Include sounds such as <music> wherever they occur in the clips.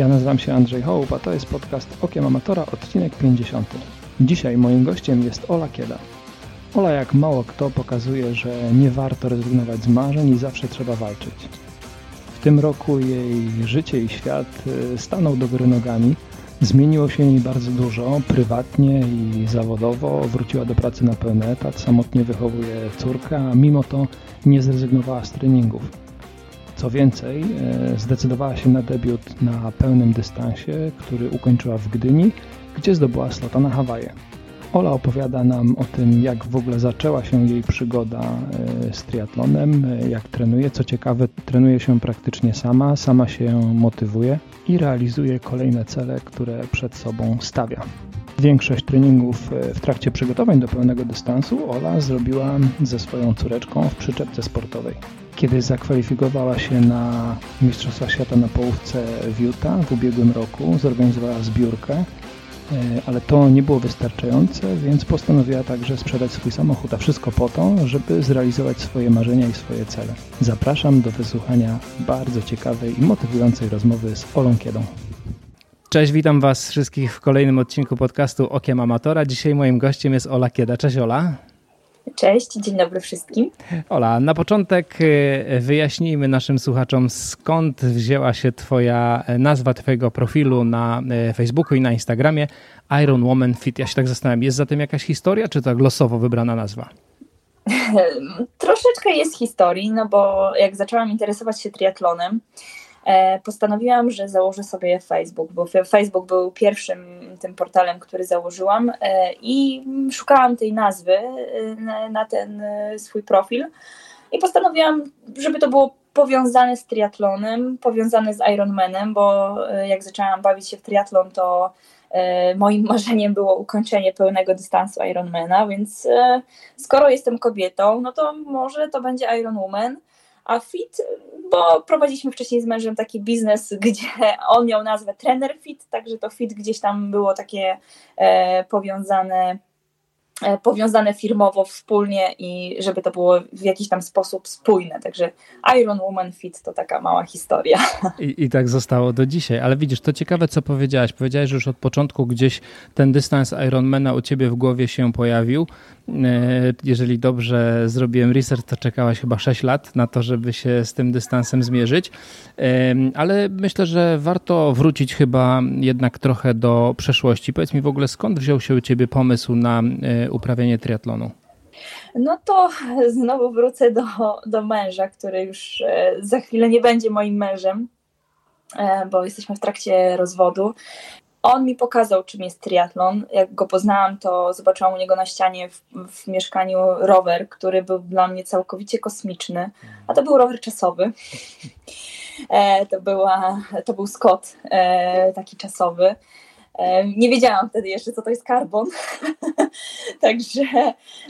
Ja nazywam się Andrzej Hołb, a to jest podcast Okiem Amatora, odcinek 50. Dzisiaj moim gościem jest Ola Kieda. Ola jak mało kto pokazuje, że nie warto rezygnować z marzeń i zawsze trzeba walczyć. W tym roku jej życie i świat y, stanął do góry nogami. Zmieniło się jej bardzo dużo, prywatnie i zawodowo. Wróciła do pracy na pełny etat, samotnie wychowuje córkę, a mimo to nie zrezygnowała z treningów. Co więcej, e, zdecydowała się na debiut na pełnym dystansie, który ukończyła w Gdyni, gdzie zdobyła slota na Hawaje. Ola opowiada nam o tym, jak w ogóle zaczęła się jej przygoda e, z triatlonem, e, jak trenuje. Co ciekawe, trenuje się praktycznie sama, sama się motywuje i realizuje kolejne cele, które przed sobą stawia. Większość treningów w trakcie przygotowań do pełnego dystansu Ola zrobiła ze swoją córeczką w przyczepce sportowej. Kiedy zakwalifikowała się na Mistrzostwa Świata na połówce w Utah w ubiegłym roku, zorganizowała zbiórkę, e, ale to nie było wystarczające, więc postanowiła także sprzedać swój samochód, a wszystko po to, żeby zrealizować swoje marzenia i swoje cele. Zapraszam do wysłuchania bardzo ciekawej i motywującej rozmowy z Olą Kiedą. Cześć, witam Was wszystkich w kolejnym odcinku podcastu Okiem Amatora. Dzisiaj moim gościem jest Ola Kieda. Cześć Ola. Cześć, dzień dobry wszystkim. Ola, na początek y, wyjaśnijmy naszym słuchaczom, skąd wzięła się Twoja e, nazwa Twojego profilu na e, Facebooku i na Instagramie Iron Woman Fit. Ja się tak zastanawiam, jest za tym jakaś historia, czy tak losowo wybrana nazwa? <laughs> Troszeczkę jest historii, no bo jak zaczęłam interesować się triatlonem, postanowiłam, że założę sobie Facebook, bo Facebook był pierwszym tym portalem, który założyłam e, i szukałam tej nazwy e, na ten swój profil i postanowiłam, żeby to było powiązane z triatlonem, powiązane z Ironmanem, bo jak zaczęłam bawić się w triatlon, to moim <laughs> marzeniem było ukończenie pełnego dystansu Ironmana, więc skoro jestem kobietą, no to może to będzie Ironwoman. A Fit, bo prowadziliśmy wcześniej z mężem taki biznes, <laughs> gdzie on miał nazwę Trener Fit, także to Fit gdzieś tam było takie e, powiązane powiązane firmowo, wspólnie i żeby to było w jakiś tam sposób spójne. Także Iron Woman Fit to taka mała historia. I, I tak zostało do dzisiaj. Ale widzisz, to ciekawe, co powiedziałaś. Powiedziałaś, że już od początku gdzieś ten dystans Ironmana u ciebie w głowie się pojawił. E, jeżeli dobrze zrobiłem research, to czekałaś chyba 6 lat na to, żeby się z tym dystansem zmierzyć. E, ale myślę, że warto wrócić chyba jednak trochę do przeszłości. Powiedz mi w ogóle, skąd wziął się u ciebie pomysł na uprawianie triatlonu? No to znowu wrócę do, do męża, który już e, za chwilę nie będzie moim mężem, e, bo jesteśmy w trakcie rozwodu. On mi pokazał, czym jest triatlon. Jak go poznałam, to zobaczyłam u niego na ścianie w, w, mieszkaniu rower, który był dla mnie całkowicie kosmiczny, a to był rower czasowy. E, to, była, to był Scott, taki czasowy. Nie wiedziałam wtedy jeszcze, co to jest karbon, <laughs> także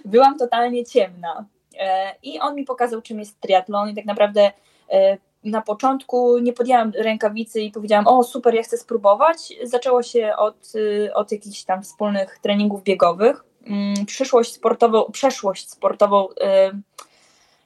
byłam totalnie ciemna. E, I on mi pokazał, czym jest triatlon, i tak naprawdę e, na początku nie podjęłam rękawicy i powiedziałam, o super, ja chcę spróbować. Zaczęło się od, y, od jakichś tam wspólnych treningów biegowych. Mm, przyszłość sportową, przeszłość sportową y,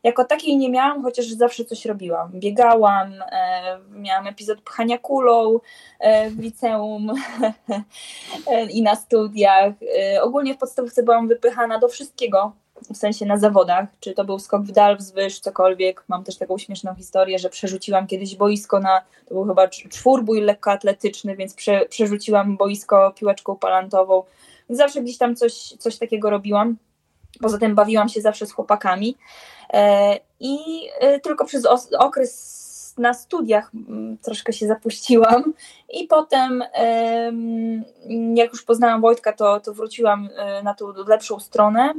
jako takiej nie miałam, chociaż zawsze coś robiłam. Biegałam, e, miałam epizod pchania kulą e, w liceum <laughs> e, i na studiach. Ogólnie w podstawówce byłam wypychana do wszystkiego, w sensie na zawodach, czy to był skok w dal, wzwyż, cokolwiek. Mam też taką śmieszną historię, że przerzuciłam kiedyś boisko na, to był chyba czwórbój lekkoatletyczny, więc prze, przerzuciłam boisko piłeczką palantową. Zawsze gdzieś tam coś, coś takiego robiłam. Poza tym bawiłam się zawsze z chłopakami. E, I e, tylko przez okres na studiach mm, troszkę się zapuściłam i potem jak już poznałam Wojtka, to, to wróciłam e, na tą lepszą stronę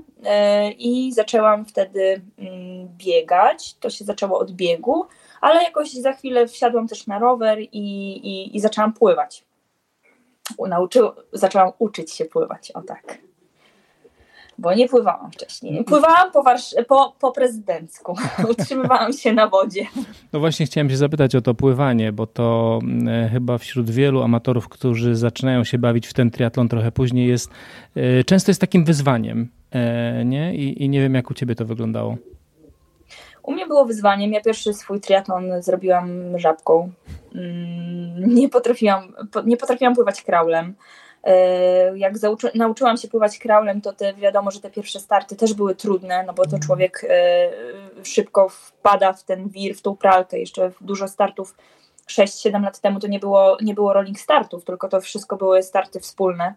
i zaczęłam wtedy mm, biegać. To się zaczęło od biegu, ale jakoś za chwilę wsiadłam też na rower i, i, i zaczęłam pływać. Nauczy, zaczęłam uczyć się pływać, o tak bo nie pływałam wcześniej. Pływałam po, po, po prezydencku, <laughs> utrzymywałam się na wodzie. No właśnie chciałem się zapytać o to pływanie, bo to e, chyba wśród wielu amatorów, którzy zaczynają się bawić w ten triatlon trochę później jest, e, często jest takim wyzwaniem, e, nie? I, I nie wiem jak u ciebie to wyglądało. U mnie było wyzwaniem. Ja pierwszy swój triatlon zrobiłam żabką. Mm, nie potrafiłam, nie potrafiłam pływać kraulem. E, jak zauczy, nauczyłam się pływać kraulem, to te, wiadomo, że te pierwsze starty też były trudne, no bo to człowiek e, szybko wpada w ten wir, w tą pralkę. Jeszcze dużo startów 6-7 lat temu to nie było, nie było rolling startów, tylko to wszystko były starty wspólne.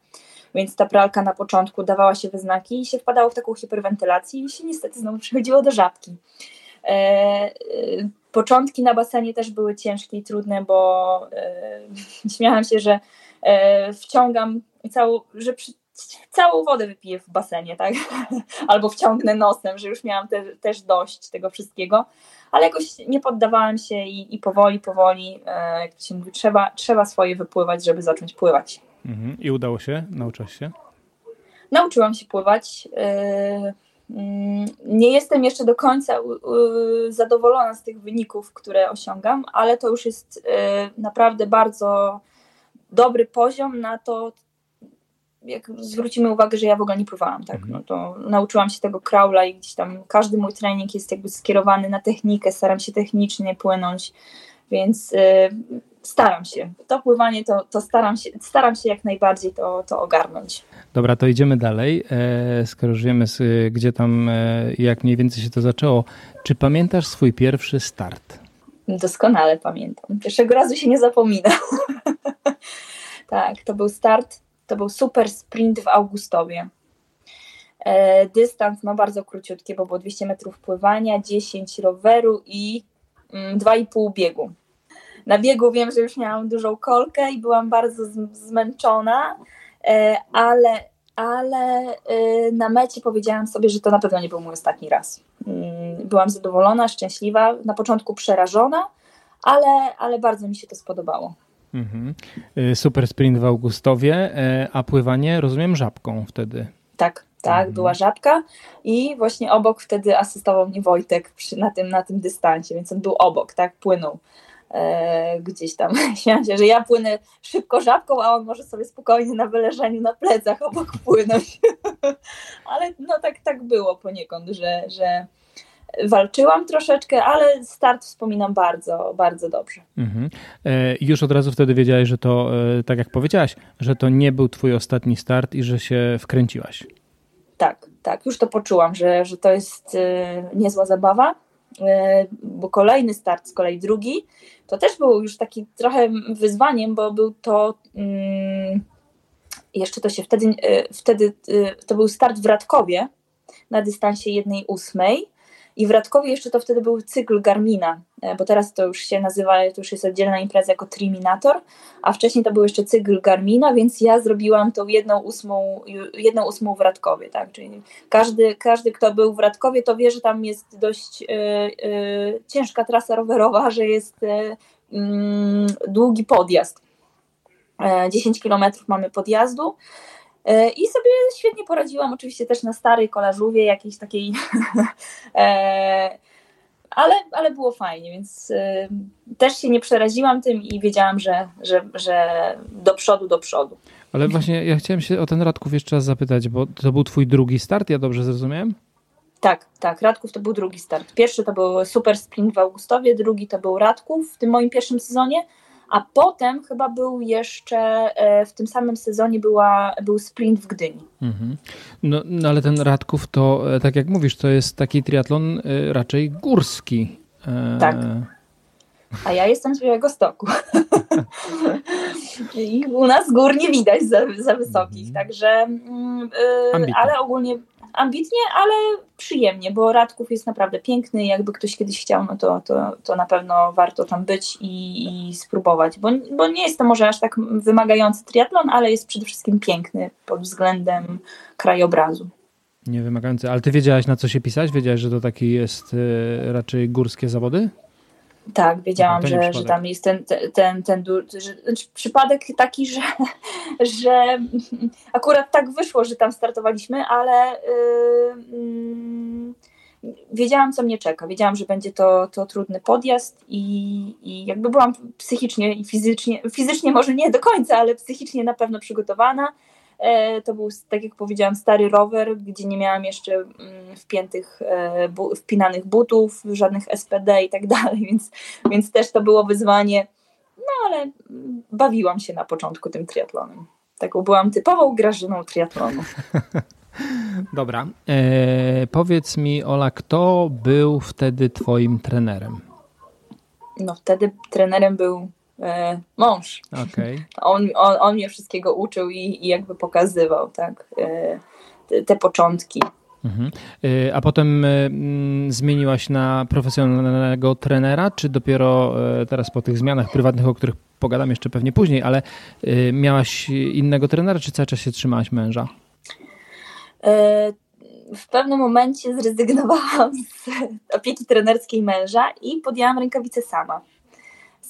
Więc ta pralka na początku dawała się we znaki i się wpadało w taką hiperwentylację i się niestety znowu <laughs> przechodziło do żabki. E, początki na basenie też były ciężkie i trudne, bo <laughs> śmiałam się, że wciągam całą, że przy, całą wodę wypiję w basenie, tak? <laughs> Albo wciągnę nosem, że już miałam te, też dość tego wszystkiego, ale jakoś nie poddawałam się i, i powoli, powoli, e, jak się mówi, trzeba, trzeba swoje wypływać, żeby zacząć pływać. Mhm. I udało się? Nauczyłaś się? Nauczyłam się pływać. E, mm, nie jestem jeszcze do końca zadowolona z tych wyników, które osiągam, ale to już jest e, naprawdę bardzo dobry poziom na to, jak zwrócimy uwagę, że ja w ogóle nie pływałam, tak, mhm. no to nauczyłam się tego kraula i gdzieś tam każdy mój trening jest jakby skierowany na technikę, staram się technicznie płynąć, więc y, staram się. To pływanie to, to staram, się, staram się jak najbardziej to, to ogarnąć. Dobra, to idziemy dalej. E, skoro już wiemy, gdzie tam, e, jak mniej więcej się to zaczęło, czy pamiętasz swój pierwszy start? Doskonale pamiętam. Pierwszego razu się nie zapomina. <laughs> tak, to był start to był super sprint w Augustowie. E, dystans no bardzo króciutki, bo było 200 metrów pływania, 10 roweru i 2,5 mm, biegu. Na biegu wiem, że już miałam dużą kolkę i byłam bardzo zmęczona, e, ale, ale e, na mecie powiedziałam sobie, że to na pewno nie był mój ostatni raz. Mm, byłam zadowolona, szczęśliwa, na początku przerażona, ale, ale bardzo mi się to spodobało. Mhm. Y, super sprint w Augustowie, y, a pływanie rozumiem żabką wtedy. Tak, tak, mhm. była żabka i właśnie obok wtedy asystował mnie Wojtek przy, na, tym, na tym dystansie, więc on był obok, tak, płynął e, gdzieś tam. <laughs> Śmiałam się, że ja płynę szybko żabką, a on może sobie spokojnie na wyleżeniu na plecach obok płynąć. <laughs> Ale no tak, tak było poniekąd, że, że walczyłam troszeczkę, ale start wspominam bardzo, bardzo dobrze. Mhm. E, już od razu wtedy wiedziałeś, że to, e, tak jak powiedziałaś, że to nie był twój ostatni start i że się wkręciłaś. Tak, tak, już to poczułam, że, że to jest e, niezła zabawa, bo kolejny start, z kolei drugi, to też był już taki trochę wyzwaniem, bo był to... Mm, jeszcze to się wtedy, wtedy to był start w Radkowie na dystansie jednej ósmej i w Radkowie jeszcze to wtedy był cykl Garmina, e, bo teraz to już się nazywa, to już jest oddzielna impreza jako Triminator, a wcześniej to był jeszcze cykl Garmina, więc ja zrobiłam tą jedną ósmą, jedną ósmą w Radkowie, tak? Czyli każdy, każdy, kto był w Radkowie, to wie, że tam jest dość y, y, ciężka trasa rowerowa, że jest y, długi podjazd. 10 kilometrów mamy podjazdu. E, I sobie świetnie poradziłam, oczywiście też na starej kolażówie, jakiejś takiej, <laughs> e, ale, ale było fajnie, więc e, też się nie przeraziłam tym i wiedziałam, że, że, że do przodu, do przodu. Ale właśnie ja chciałem się o ten Radków jeszcze raz zapytać, bo to był twój drugi start, ja dobrze zrozumiałem? Tak, tak, Radków to był drugi start. Pierwszy to był super sprint w Augustowie, drugi to był Radków w tym moim pierwszym sezonie, a potem chyba był jeszcze e, w tym samym sezonie była, był sprint w Gdyni. Mhm. No, no, ale ten Radków to, e, tak jak mówisz, to jest taki triatlon e, raczej górski. Tak. A ja jestem z Białego Stoku. <laughs> I u nas gór nie widać za, za wysokich, mhm. także yy, ale ogólnie ambitnie, ale przyjemnie, bo Radków jest naprawdę piękny. Jakby ktoś kiedyś chciał, no to, to, to na pewno warto tam być i, i spróbować, bo, bo nie jest to może aż tak wymagający triatlon, ale jest przede wszystkim piękny pod względem krajobrazu. Nie wymagający, ale ty wiedziałaś na co się pisać? Wiedziałaś, że to taki jest y, raczej górskie zawody? Tak, wiedziałam, że, że tam jest ten, ten, ten, ten że, znaczy przypadek taki, że, <laughs> że akurat tak wyszło, że tam startowaliśmy, ale yy, wiedziałam, co mnie czeka. Wiedziałam, że będzie to, to trudny podjazd i, i jakby byłam psychicznie i fizycznie, fizycznie może nie do końca, ale psychicznie na pewno przygotowana. E, to był, tak jak powiedziałam, stary rower, gdzie nie miałam jeszcze mm, wpiętych, e, wpinanych butów, żadnych SPD i tak <laughs> dalej, więc, więc też to było wyzwanie. No ale bawiłam się na początku tym triatlonem. Taką byłam typową grażyną triatlonu. <laughs> Dobra. E, powiedz mi, Ola, kto był wtedy twoim trenerem? No wtedy trenerem był mąż. Okay. On, on, on mnie wszystkiego uczył i, i jakby pokazywał, tak, e, te, te, początki. Mhm. E, a potem e, mm, zmieniłaś na profesjonalnego trenera, czy dopiero e, teraz po tych zmianach prywatnych, o których pogadam jeszcze pewnie później, ale miałaś innego trenera, czy cały czas się trzymałaś męża? w pewnym momencie zrezygnowałam z opieki trenerskiej męża i podjęłam rękawice sama.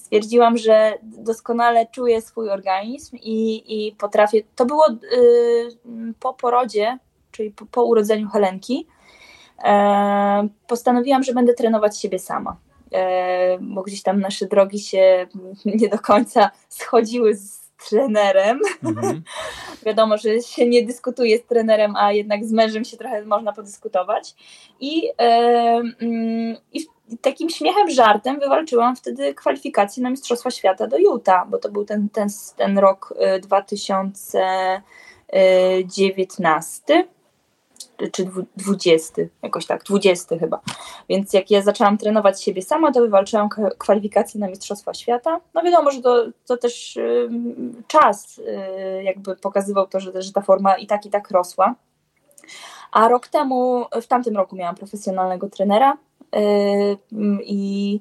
Stwierdziłam, że doskonale czuję swój organizm i, i potrafię. To było y, po porodzie, czyli po, po urodzeniu Helenki. E, postanowiłam, że będę trenować siebie sama. E, bo gdzieś tam nasze drogi się <laughs> nie do końca schodziły z trenerem. Mhm. <laughs> Wiadomo, że się nie dyskutuje z trenerem, a jednak z mężem się trochę można podyskutować. I, e, mm, i takim śmiechem, żartem wywalczyłam wtedy kwalifikacje na Mistrzostwa Świata do Utah, bo to był ten, ten, ten rok 2019 e, czy 20, jakoś tak, 20 chyba. Więc jak ja zaczęłam trenować siebie sama, to wywalczyłam kwalifikacje na Mistrzostwa Świata. No wiadomo, że to, to też y, czas y, jakby pokazywał to, że, że ta forma i tak i tak rosła. A rok temu, w tamtym roku miałam profesjonalnego trenera y, i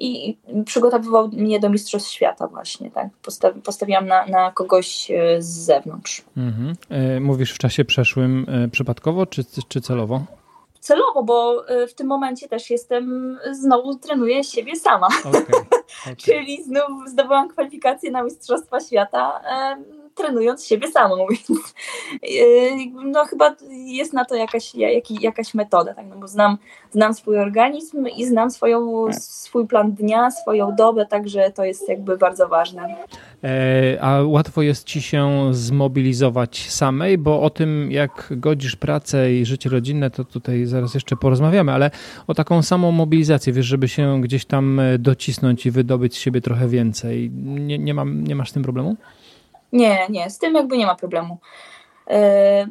i przygotowywał mnie do Mistrzostw Świata właśnie, tak. Postawi, postawiłam na, na kogoś e, z zewnątrz. Mhm. E, mówisz w czasie przeszłym przypadkowo czy, czy celowo? Celowo, bo w tym momencie też jestem, znowu trenuję siebie sama. Okay. Okay. <laughs> Czyli znów zdobyłam kwalifikację na Mistrzostwa Świata trenując siebie samą, <laughs> więc no chyba jest na to jakaś, jakaś metoda, tak? no bo znam, znam swój organizm i znam swoją, swój plan dnia, swoją dobę, także to jest jakby bardzo ważne. E, a łatwo jest ci się zmobilizować samej, bo o tym, jak godzisz pracę i życie rodzinne, to tutaj zaraz jeszcze porozmawiamy, ale o taką samą mobilizację, wiesz, żeby się gdzieś tam docisnąć i wydobyć z siebie trochę więcej. Nie, nie, mam, nie masz z tym problemu? Nie, nie, z tym jakby nie ma problemu. E,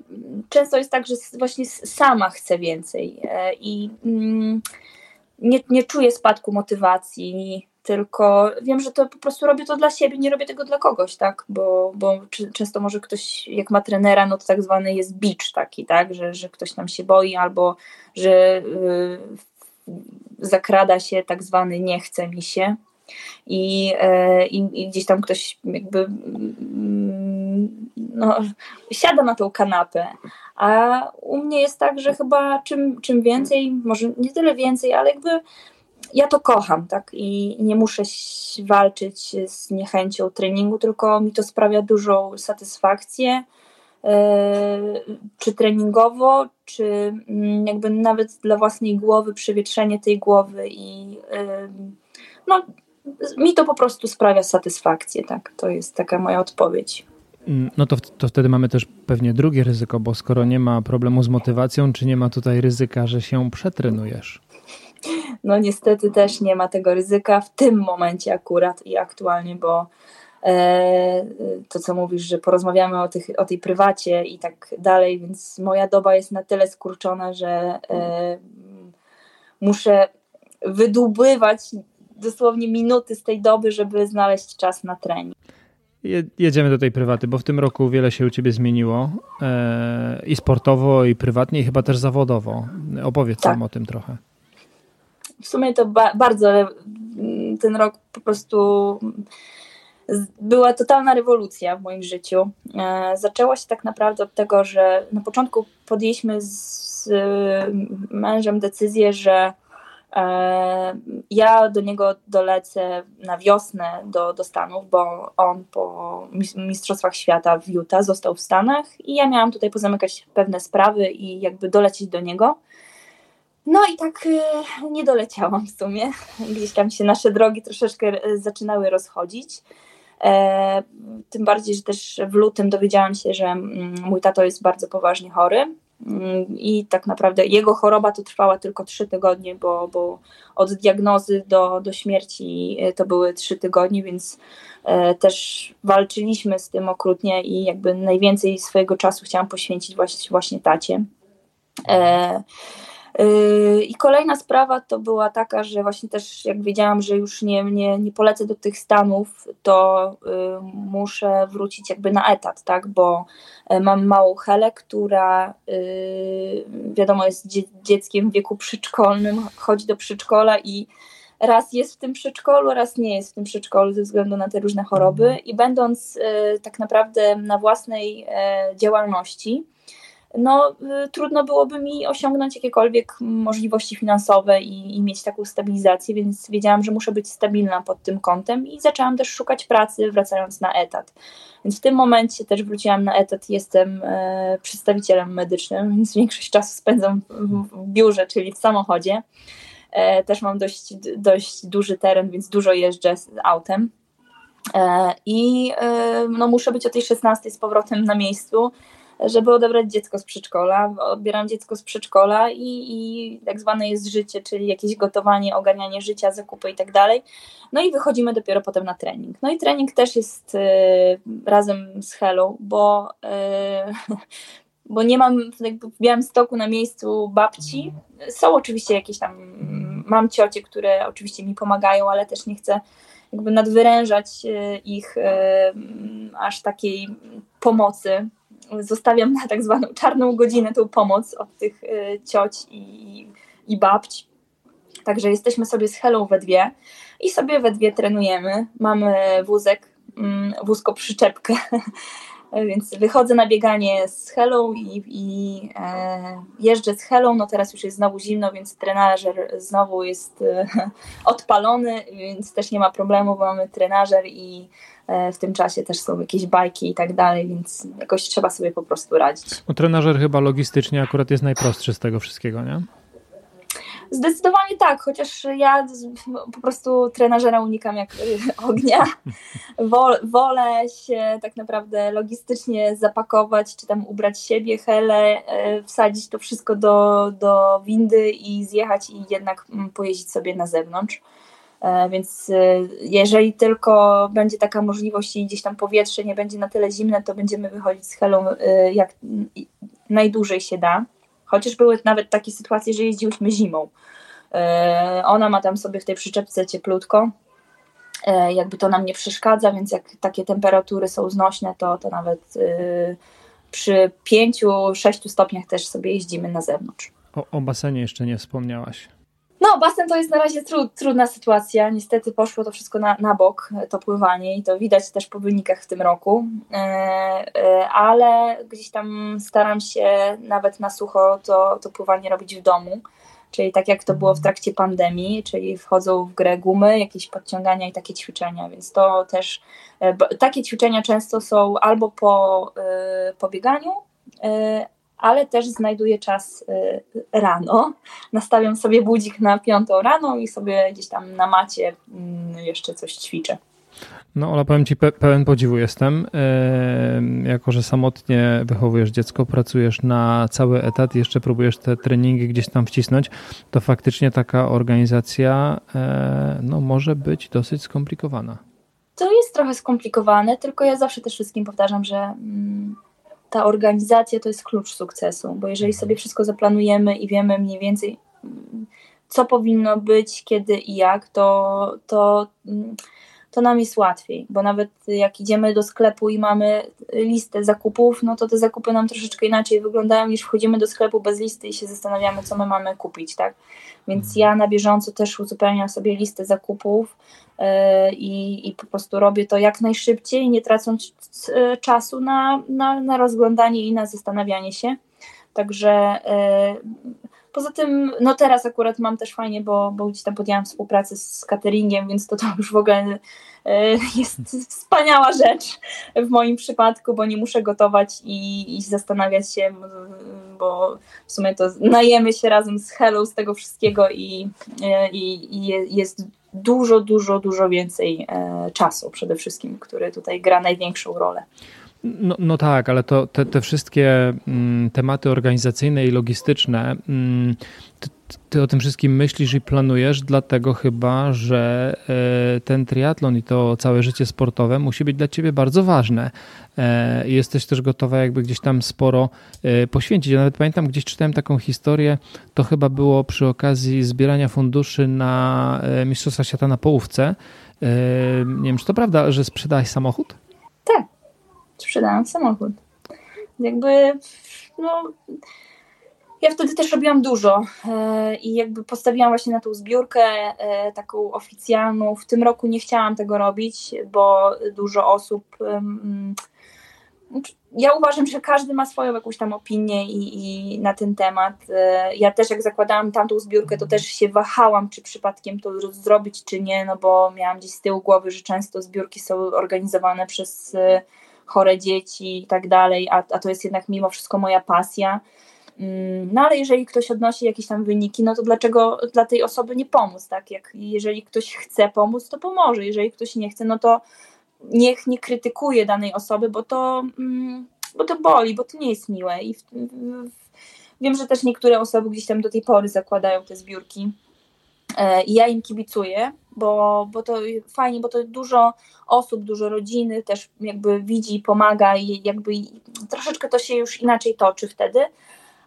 często jest tak, że właśnie sama chcę więcej e, i mm, nie, nie czuję spadku motywacji, tylko wiem, że to po prostu robię to dla siebie, nie robię tego dla kogoś, tak? Bo, bo często może ktoś, jak ma trenera, no to tak zwany jest bicz taki, tak? Że, że ktoś tam się boi albo że y, zakrada się tak zwany nie chce mi się i, e, i, i gdzieś tam ktoś jakby mm, no, siada na tą kanapę. A u mnie jest tak, że chyba czym, czym więcej, może nie tyle więcej, ale jakby ja to kocham, tak? I nie muszę walczyć z niechęcią treningu, tylko mi to sprawia dużą satysfakcję. E, czy treningowo, czy mm, jakby nawet dla własnej głowy, przewietrzenie tej głowy i no, mi to po prostu sprawia satysfakcję, tak? To jest taka moja odpowiedź. Mm, no to, to wtedy mamy też pewnie drugie ryzyko, bo skoro nie ma problemu z motywacją, czy nie ma tutaj ryzyka, że się przetrenujesz? No niestety też nie ma tego ryzyka w tym momencie akurat i aktualnie, bo e, to co mówisz, że porozmawiamy o, tych, o tej prywacie i tak dalej, więc moja doba jest na tyle skurczona, że e, muszę wydubywać dosłownie minuty z tej doby, żeby znaleźć czas na trening. Jedziemy do tej prywaty, bo w tym roku wiele się u Ciebie zmieniło e, i sportowo, i prywatnie, i chyba też zawodowo. Opowiedz tak. nam o tym trochę. W sumie to ba bardzo ten rok po prostu była totalna rewolucja w moim życiu. E, zaczęła się tak naprawdę od tego, że na początku podjęliśmy z mężem decyzję, że ja do niego dolecę na wiosnę do, do Stanów, bo on po Mistrzostwach Świata w Utah został w Stanach i ja miałam tutaj pozamykać pewne sprawy i jakby dolecieć do niego. No i tak e, nie doleciałam w sumie. <laughs> Gdzieś tam się nasze drogi troszeczkę e, zaczynały rozchodzić. Tym bardziej, że też w lutym dowiedziałam się, że mm, mój tato jest bardzo poważnie chory. Mm, I tak naprawdę jego choroba to trwała tylko trzy tygodnie, bo, bo od diagnozy do, do śmierci e, to były trzy tygodnie, więc e, też walczyliśmy z tym okrutnie i jakby najwięcej swojego czasu chciałam poświęcić właśnie, właśnie tacie. E, Yy, I kolejna sprawa to była taka, że właśnie też jak wiedziałam, że już nie, nie, nie polecę do tych Stanów, to yy, muszę wrócić jakby na etat, tak, bo yy, mam małą Helę, która wiadomo jest dzieckiem w wieku przedszkolnym, chodzi do przedszkola i raz jest w tym przedszkolu, raz nie jest w tym przedszkolu ze względu na te różne choroby mhm. i będąc tak naprawdę na własnej działalności, no y, trudno byłoby mi osiągnąć jakiekolwiek możliwości finansowe i, i, mieć taką stabilizację, więc wiedziałam, że muszę być stabilna pod tym kątem i zaczęłam też szukać pracy, wracając na etat. Więc w tym momencie też wróciłam na etat, jestem e, przedstawicielem medycznym, więc większość czasu spędzam w, biurze, czyli w samochodzie. E, też mam dość, dość duży teren, więc dużo jeżdżę z autem. E, I e, no, muszę być o tej 16 z powrotem na miejscu żeby odebrać dziecko z przedszkola. Odbieram dziecko z przedszkola i, i tak zwane jest życie, czyli jakieś gotowanie, ogarnianie życia, zakupy i tak dalej. No i wychodzimy dopiero potem na trening. No i trening też jest y, razem z Hello, bo, y, <laughs> bo nie mam jakby w Białymstoku na miejscu babci. Są oczywiście jakieś tam, mam ciocie, które oczywiście mi pomagają, ale też nie chcę jakby nadwyrężać y, ich y, aż takiej pomocy zostawiam na tak zwaną czarną godzinę tą pomoc od tych y, cioć i, i babć. Także jesteśmy sobie z Helą we dwie i sobie we dwie trenujemy. Mamy wózek, mm, wózko przyczepkę, <laughs> więc wychodzę na bieganie z Helą i, i e, jeżdżę z Helą. No teraz już jest znowu zimno, więc trenażer znowu jest e, <laughs> odpalony, więc też nie ma problemu, bo mamy trenażer i w tym czasie też są jakieś bajki i tak dalej, więc jakoś trzeba sobie po prostu radzić. O trenażer chyba logistycznie akurat jest najprostszy z tego wszystkiego, nie? Zdecydowanie tak, chociaż ja po prostu trenażera unikam jak <laughs> ognia. Wolę się tak naprawdę logistycznie zapakować, czy tam ubrać siebie, helę, e, wsadzić to wszystko do, do windy i zjechać i jednak mm, pojeździć sobie na zewnątrz. E, więc e, jeżeli tylko będzie taka możliwość i gdzieś tam powietrze nie będzie na tyle zimne, to będziemy wychodzić z Helą e, jak najdłużej się da. Chociaż były nawet takie sytuacje, że jeździłyśmy zimą. Ona ma tam sobie w tej przyczepce cieplutko, jakby to nam nie przeszkadza, więc jak takie temperatury są znośne, to, to nawet przy 5-6 stopniach też sobie jeździmy na zewnątrz. O, o basenie jeszcze nie wspomniałaś. No, basen to jest na razie tru, trudna sytuacja. Niestety poszło to wszystko na, na bok, to pływanie, i to widać też po wynikach w tym roku. E, e, ale gdzieś tam staram się nawet na sucho to, to pływanie robić w domu. Czyli tak jak to było w trakcie pandemii, czyli wchodzą w grę gumy, jakieś podciągania i takie ćwiczenia, więc to też e, takie ćwiczenia często są albo po, po bieganiu, ale też znajduję czas y, rano. Nastawiam sobie budzik na piątą rano i sobie gdzieś tam na macie mm, jeszcze coś ćwiczę. No, Ola, powiem Ci, pe pełen podziwu jestem. Yy, jako, że samotnie wychowujesz dziecko, pracujesz na cały etat i jeszcze próbujesz te treningi gdzieś tam wcisnąć, to faktycznie taka organizacja yy, no, może być dosyć skomplikowana. To jest trochę skomplikowane, tylko ja zawsze też wszystkim powtarzam, że. Mm, ta organizacja to jest klucz sukcesu, bo jeżeli sobie wszystko zaplanujemy i wiemy mniej więcej, co powinno być, kiedy i jak, to, to, to nam jest łatwiej, bo nawet jak idziemy do sklepu i mamy listę zakupów, no to te zakupy nam troszeczkę inaczej wyglądają niż wchodzimy do sklepu bez listy i się zastanawiamy, co my mamy kupić, tak? Więc mhm. ja na bieżąco też uzupełniam sobie listę zakupów, E, i, i po prostu robię to jak najszybciej, nie tracąc e, czasu na, na, na rozglądanie i na zastanawianie się. Także e, poza tym, no teraz akurat mam też fajnie, bo, bo gdzieś tam podjęłam współpracę z cateringiem, więc to, to już w ogóle jest wspaniała rzecz w moim przypadku, bo nie muszę gotować i, i zastanawiać się, bo w sumie to najemy się razem z Hello z tego wszystkiego i, i, i jest dużo, dużo, dużo więcej e, czasu przede wszystkim, który tutaj gra największą rolę. No, no tak, ale to te, te wszystkie mm, tematy organizacyjne i logistyczne, mm, ty, ty, o tym wszystkim myślisz i planujesz, dlatego chyba, że e, ten triatlon i to całe życie sportowe musi być dla ciebie bardzo ważne. E, jesteś też gotowa jakby gdzieś tam sporo e, poświęcić. Ja nawet pamiętam, gdzieś czytałem taką historię, to chyba było przy okazji zbierania funduszy na Mistrzostwa Świata na połówce. Nie wiem, czy to prawda, że sprzedałeś samochód? Sprzedałam samochód. Jakby, no, ja wtedy też robiłam dużo e, i jakby postawiłam właśnie na tą zbiórkę e, taką oficjalną. W tym roku nie chciałam tego robić, bo dużo osób. Ja uważam, że każdy ma swoją jakąś tam opinię i, i, na ten temat. E, ja też jak zakładałam tamtą zbiórkę, to też się wahałam, czy przypadkiem to zrobić, czy nie, no bo miałam gdzieś z tyłu głowy, że często zbiórki są organizowane przez chore dzieci i tak dalej, a, a to jest jednak mimo wszystko moja pasja. Mm, no ale jeżeli ktoś odnosi jakieś tam wyniki, no to dlaczego dla tej osoby nie pomóc, tak? Jak jeżeli ktoś chce pomóc, to pomoże. Jeżeli ktoś nie chce, no to niech nie krytykuje danej osoby, bo to, mm, bo to boli, bo to nie jest miłe. I w, w, wiem, że też niektóre osoby gdzieś tam do tej pory zakładają te zbiórki I ja im kibicuję, bo, bo to fajnie, bo to dużo osób, dużo rodziny też jakby widzi, pomaga i jakby troszeczkę to się już inaczej toczy wtedy.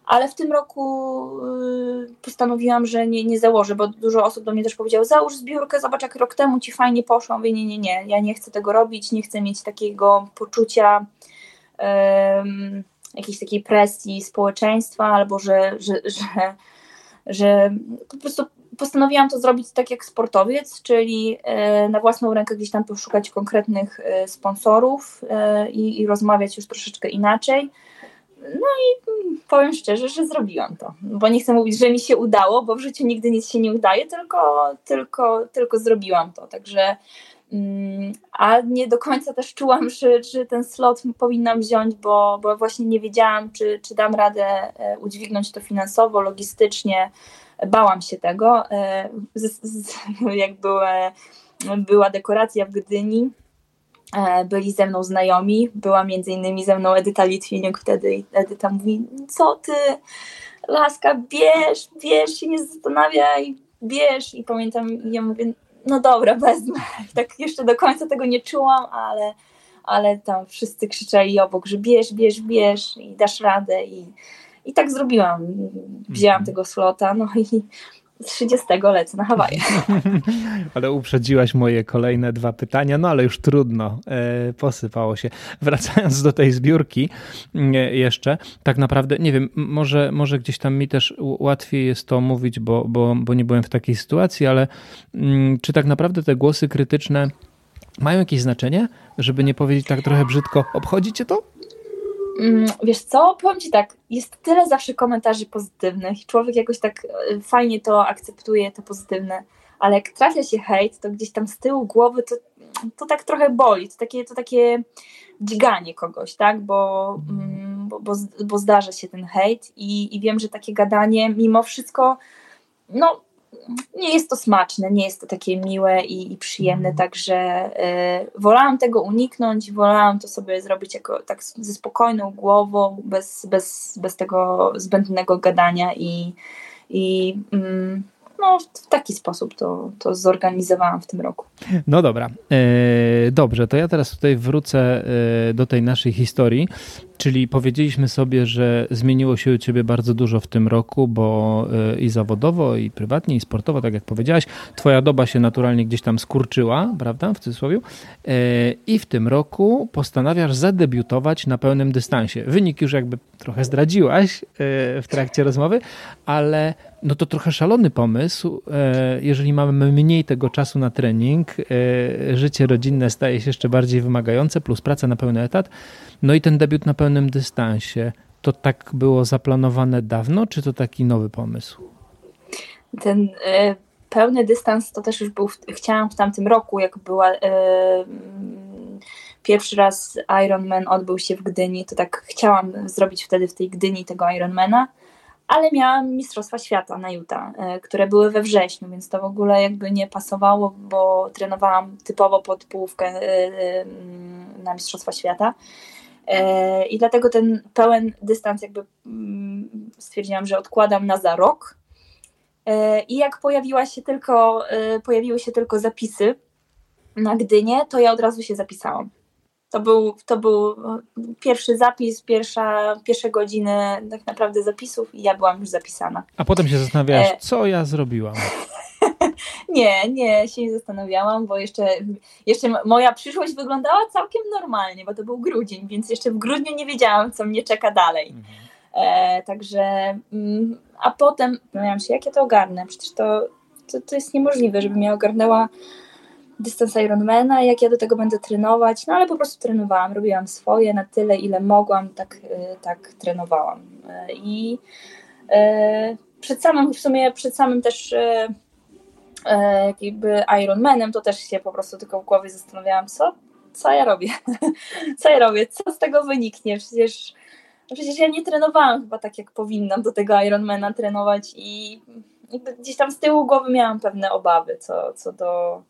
Ale w tym roku y, postanowiłam, że nie, nie założę, bo dużo osób do mnie też powiedziało, załóż zbiórkę, zobacz jak rok temu ci fajnie poszło. Mówię, nie, nie, nie, ja nie chcę tego robić, nie chcę mieć takiego poczucia um, jakiejś takiej presji społeczeństwa, albo że, że, że, że po prostu postanowiłam to zrobić tak jak sportowiec, czyli e, na własną rękę gdzieś tam poszukać konkretnych e, sponsorów e, i, i rozmawiać już troszeczkę inaczej. No i powiem szczerze, że zrobiłam to, bo nie chcę mówić, że mi się udało, bo w życiu nigdy nic się nie udaje, tylko, tylko, tylko zrobiłam to. Także, mm, a nie do końca też czułam, że, że ten slot powinnam wziąć, bo, bo właśnie nie wiedziałam, czy, czy dam radę udźwignąć to finansowo, logistycznie bałam się tego. E, <laughs> jak była, była dekoracja w Gdyni, e, byli ze mną znajomi, była między innymi ze mną Edyta Litwiniuk wtedy i Edyta mówi, co ty, laska, bierz, bierz się nie zastanawiaj, bierz i pamiętam, ja mówię, no dobra, wezmę. <laughs> Tak jeszcze do końca tego nie czułam, ale, ale tam wszyscy krzyczeli obok, że bierz, bierz, bierz i dasz radę i i tak zrobiłam. Wzięłam mhm. tego slota, no i 30 lecę na Hawaje. <laughs> Ale uprzedziłaś moje kolejne dwa pytania, no ale już trudno, e, posypało się. Wracając do tej zbiórki e, jeszcze, tak naprawdę, nie wiem, może, może gdzieś tam mi też łatwiej jest to mówić, bo, bo, bo nie byłem w takiej sytuacji, ale mm, czy tak naprawdę te głosy krytyczne mają jakieś znaczenie, żeby nie powiedzieć tak trochę brzydko, obchodzicie to? Mm, wiesz co, powiem Ci tak, jest tyle zawsze komentarzy pozytywnych i człowiek jakoś tak e, fajnie to akceptuje, te pozytywne, ale jak trafia się hejt, to gdzieś tam z tyłu głowy to, to tak trochę boli, to takie, to takie dźganie kogoś, tak, bo, mm, bo, bo, bo zdarza się ten hejt i, i wiem, że takie gadanie mimo wszystko, no nie jest to smaczne, nie jest to takie miłe i, i przyjemne, mhm. także y, wolałam tego uniknąć, wolałam to sobie zrobić jako tak ze spokojną głową, bez, bez, bez tego zbędnego gadania i, i mm, no, w taki sposób to, to zorganizowałam w tym roku. No dobra, e, dobrze, to ja teraz tutaj wrócę e, do tej naszej historii, czyli powiedzieliśmy sobie, że zmieniło się u Ciebie bardzo dużo w tym roku, bo e, i zawodowo, i prywatnie, i sportowo, tak jak powiedziałaś, Twoja doba się naturalnie gdzieś tam skurczyła, prawda, w cudzysłowie, i w tym roku postanawiasz zadebiutować na pełnym dystansie. Wynik już jakby trochę zdradziłaś w trakcie rozmowy, ale no to trochę szalony pomysł, jeżeli mamy mniej tego czasu na trening, życie rodzinne staje się jeszcze bardziej wymagające, plus praca na pełny etat. No i ten debiut na pełnym dystansie. To tak było zaplanowane dawno, czy to taki nowy pomysł? Ten e, pełny dystans to też już był, chciałam w tamtym roku, jak była e, pierwszy raz Ironman odbył się w Gdyni, to tak chciałam zrobić wtedy w tej Gdyni tego Ironmana ale miałam Mistrzostwa Świata na Utah, które były we wrześniu, więc to w ogóle jakby nie pasowało, bo trenowałam typowo pod połówkę na Mistrzostwa Świata. I dlatego ten pełen dystans jakby mm, stwierdziłam, że odkładam na za rok. I jak pojawiła się tylko, pojawiły się tylko zapisy na Gdynię, to ja od razu się zapisałam. To był, to był pierwszy zapis, pierwsza, pierwsze godziny tak naprawdę zapisów i ja byłam już zapisana. A potem się zastanawiałaś, e... co ja zrobiłam? <laughs> nie, nie się nie zastanawiałam, bo jeszcze, jeszcze moja przyszłość wyglądała całkiem normalnie, bo to był grudzień, więc jeszcze w grudniu nie wiedziałam, co mnie czeka dalej. Mhm. E, także, mm, a potem miałam się, jak ja to ogarnę? Przecież to, to, to jest niemożliwe, żebym ja ogarnęła dystans Ironmana, jak ja do tego będę trenować, no ale po prostu trenowałam, robiłam swoje na tyle, ile mogłam, tak, y, tak trenowałam. Y, I y, przed samym, w sumie przed samym też jakby Ironmanem, to też się po prostu tylko w głowie zastanawiałam, co, co ja robię, <laughs> co ja robię, co z tego wyniknie, przecież przecież ja nie trenowałam chyba tak, jak powinnam do tego Ironmana trenować i gdzieś tam z tyłu głowy miałam pewne obawy co, co do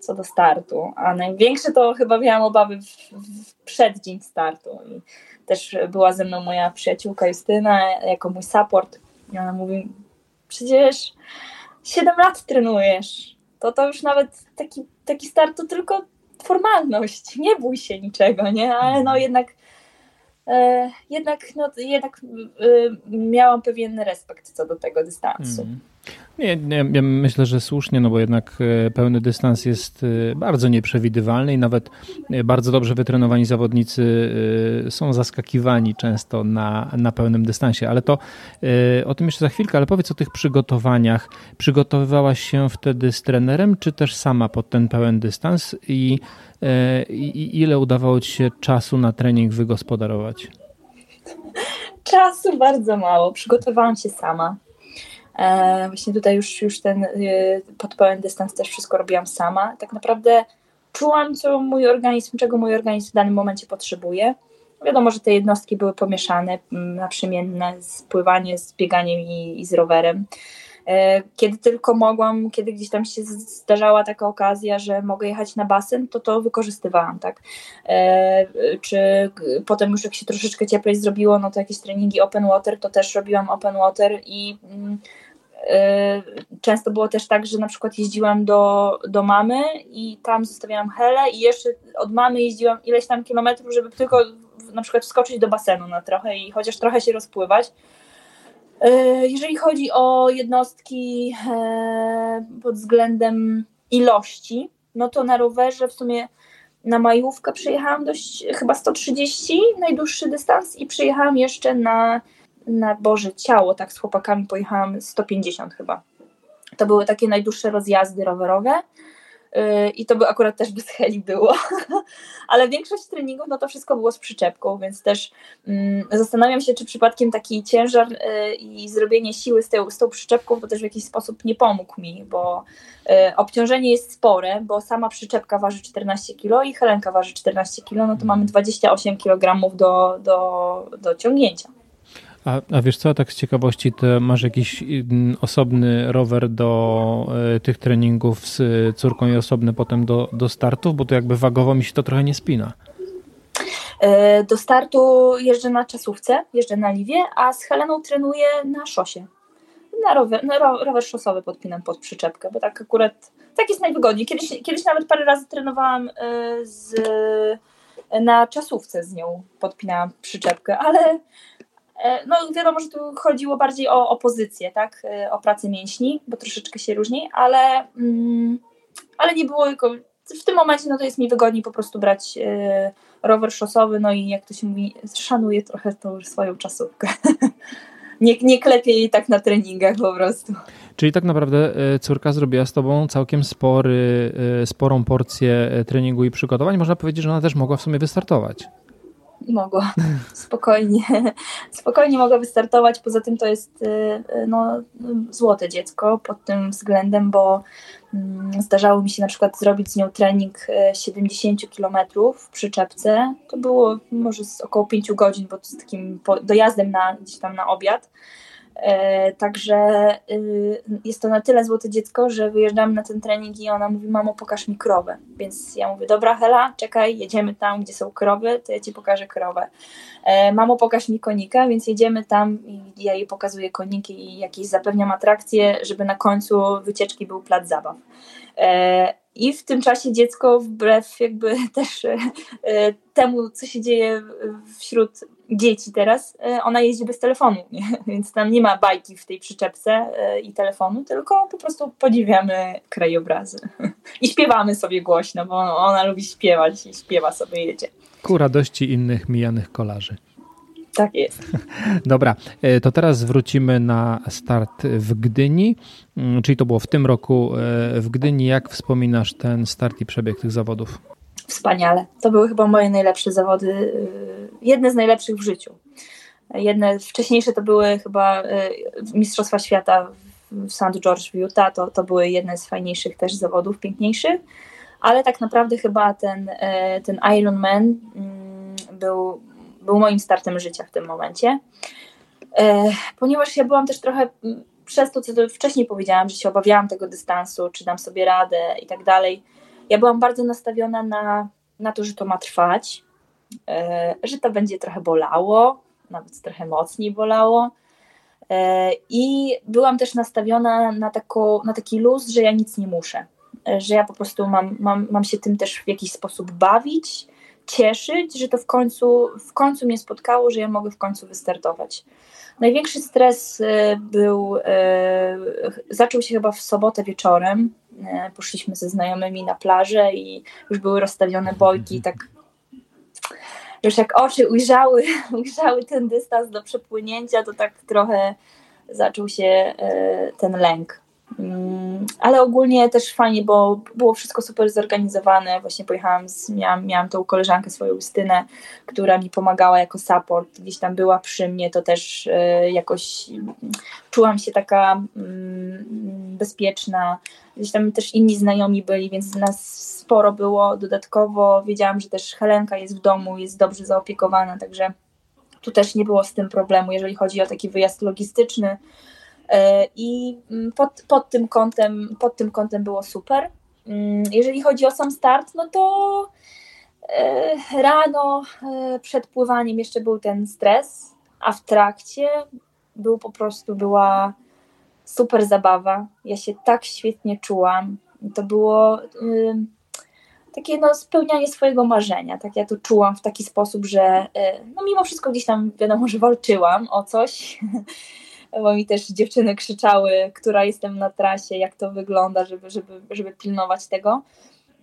co do startu, a największe to chyba miałam obawy w, w przeddzień startu i też była ze mną moja przyjaciółka Justyna jako mój support i ona mówi, przecież 7 lat trenujesz, to to już nawet taki, taki start to tylko formalność, nie bój się niczego, nie, ale no mhm. jednak e, jednak, no, jednak e, miałam pewien respekt co do tego dystansu. Mm. Nie, nie, ja myślę, że słusznie, no bo jednak e, pełny dystans jest e, bardzo nieprzewidywalny i nawet e, bardzo dobrze wytrenowani zawodnicy są zaskakiwani często na, na pełnym dystansie, ale to o tym jeszcze za chwilkę, ale powiedz o tych przygotowaniach. Przygotowywałaś się wtedy z trenerem, czy też sama pod ten pełen dystans i, i ile udawało ci się czasu na trening wygospodarować? Czasu bardzo mało. Przygotowałam się sama. E, właśnie tutaj już, już ten y, pod pełen dystans też wszystko robiłam sama. Tak naprawdę czułam, co mój organizm, czego mój organizm w danym momencie potrzebuje. Wiadomo, że te jednostki były pomieszane, naprzemienne, spływanie z bieganiem i, i z rowerem. E, kiedy tylko mogłam, kiedy gdzieś tam się zdarzała taka okazja, że mogę jechać na basen, to to wykorzystywałam, tak. E, czy potem już jak się troszeczkę cieplej zrobiło, no to jakieś treningi open water, to też robiłam open water i mm, e, często było też tak, że na przykład jeździłam do, do mamy i tam zostawiałam helę i jeszcze od mamy jeździłam ileś tam kilometrów, żeby tylko na przykład wskoczyć do basenu na trochę i chociaż trochę się rozpływać. E, jeżeli chodzi o jednostki e, pod względem ilości, no to na rowerze w sumie na majówkę przyjechałam dość, chyba 130, najdłuższy dystans i przyjechałam jeszcze na, na Boże Ciało, tak z chłopakami pojechałam 150 chyba. To były takie najdłuższe rozjazdy rowerowe. Y, i to by akurat też bez heli było, <laughs> ale większość treningów no to wszystko było z przyczepką, więc też mm, zastanawiam się, czy przypadkiem taki ciężar y, i zrobienie siły z, tą, z tą przyczepką to też w jakiś sposób nie pomógł mi, bo y, obciążenie jest spore, bo sama przyczepka waży 14 kg i helenka waży 14 kg, no to mamy 28 kg do, do, do ciągnięcia. A, a wiesz co, tak z ciekawości, to masz jakiś mm, osobny rower do y, tych treningów z córką i osobny potem do, do startów, bo to jakby wagowo mi się to trochę nie spina. E, do startu jeżdżę na czasówce, jeżdżę na liwie, a z Heleną trenuję na szosie. Na rower, na rower szosowy podpinam pod przyczepkę, bo tak akurat tak jest najwygodniej. Kiedyś, kiedyś nawet parę razy trenowałam e, z, na czasówce z nią, podpinałam przyczepkę, ale E, no wiadomo, że tu chodziło bardziej o opozycję, tak, e, o pracę mięśni, bo troszeczkę się różni, ale, mm, ale nie było, w tym momencie no to jest mi wygodniej po prostu brać e, rower szosowy, no i jak to się mówi, szanuję trochę tą swoją czasówkę. <laughs> nie, nie klepię jej tak na treningach po prostu. Czyli tak naprawdę córka zrobiła z tobą całkiem spory, sporą porcję treningu i przygotowań. Można powiedzieć, że ona też mogła w sumie wystartować mogła spokojnie, <laughs> spokojnie mogła wystartować. Poza tym to jest y, y, no, złote dziecko pod tym względem, bo mm, zdarzało mi się na przykład zrobić z nią trening 70 y, km w przyczepce. To było może z około 5 godzin, bo z takim dojazdem na, gdzieś tam na obiad. E, także y, jest to na tyle złote dziecko, że wyjeżdżamy na ten trening i ona mówi, mamo pokaż mi krowę. Więc ja mówię, dobra Hela, czekaj, jedziemy tam, gdzie są krowy, to ja ci pokażę krowę. E, mamo pokaż mi konika, więc jedziemy tam i ja jej pokazuję koniki i jakieś zapewniam atrakcje, żeby na końcu wycieczki był plac zabaw. E, I w tym czasie dziecko, wbrew jakby <laughs> też temu, co się dzieje wśród dzieci teraz, e, ona jeździ bez telefonu, nie? <laughs> więc tam nie ma bajki w tej przyczepce e, i telefonu, tylko po prostu podziwiamy krajobrazy <laughs> i śpiewamy sobie głośno, bo ona lubi śpiewać i śpiewa sobie jedzie. Ku radości innych mijanych kolarzy. Tak jest. <laughs> Dobra, e, to teraz wrócimy na start w Gdyni, mm, czyli to było w tym roku w Gdyni. Jak wspominasz ten start i przebieg tych zawodów? Wspaniale. To były chyba moje najlepsze zawody, y, jedne z najlepszych w życiu. Jedne wcześniejsze to były chyba y, Mistrzostwa Świata w St. George w Utah, to, to były jedne z fajniejszych też zawodów, piękniejszych, ale tak naprawdę chyba ten, y, ten Ironman mm, był, był moim startem życia w tym momencie, ponieważ ja byłam też trochę mm, przez to, co wcześniej powiedziałam, że się obawiałam tego dystansu, czy dam sobie radę i tak dalej, ja byłam bardzo nastawiona na, na to, że to ma trwać, e, że to będzie trochę bolało, nawet trochę mocniej bolało. E, I byłam też nastawiona na, tako, na taki luz, że ja nic nie muszę, e, że ja po prostu mam, mam, mam się tym też w jakiś sposób bawić, cieszyć, że to w końcu, w końcu mnie spotkało, że ja mogę w końcu wystartować. Największy stres był, zaczął się chyba w sobotę wieczorem, E, poszliśmy ze znajomymi na plażę i już były rozstawione bojki i tak już jak oczy ujrzały, <laughs> ujrzały ten dystans do przepłynięcia, to tak trochę zaczął się ten lęk. Mm, ale ogólnie też fajnie, bo było wszystko super zorganizowane. Właśnie pojechałam, z, miałam, miałam tą koleżankę swoją Justynę, która mi pomagała jako support, gdzieś tam była przy mnie, to też e, jakoś czułam się taka mm, bezpieczna. Gdzieś tam też inni znajomi byli, więc nas sporo było. Dodatkowo wiedziałam, że też Helenka jest w domu, jest dobrze zaopiekowana, także tu też nie było z tym problemu, jeżeli chodzi o taki wyjazd logistyczny I mm, pod, pod, tym kątem, pod tym kątem było super. Mm, jeżeli chodzi o sam start, no to e, rano e, przed pływaniem jeszcze był ten stres, a w trakcie był po prostu była super zabawa. Ja się tak świetnie czułam. To było takie no, spełnianie swojego marzenia. Tak ja to czułam w taki sposób, że no, mimo wszystko gdzieś tam wiadomo, że walczyłam o coś, <laughs> bo mi też dziewczyny krzyczały, która jestem na trasie, jak to wygląda, żeby, żeby, żeby pilnować tego.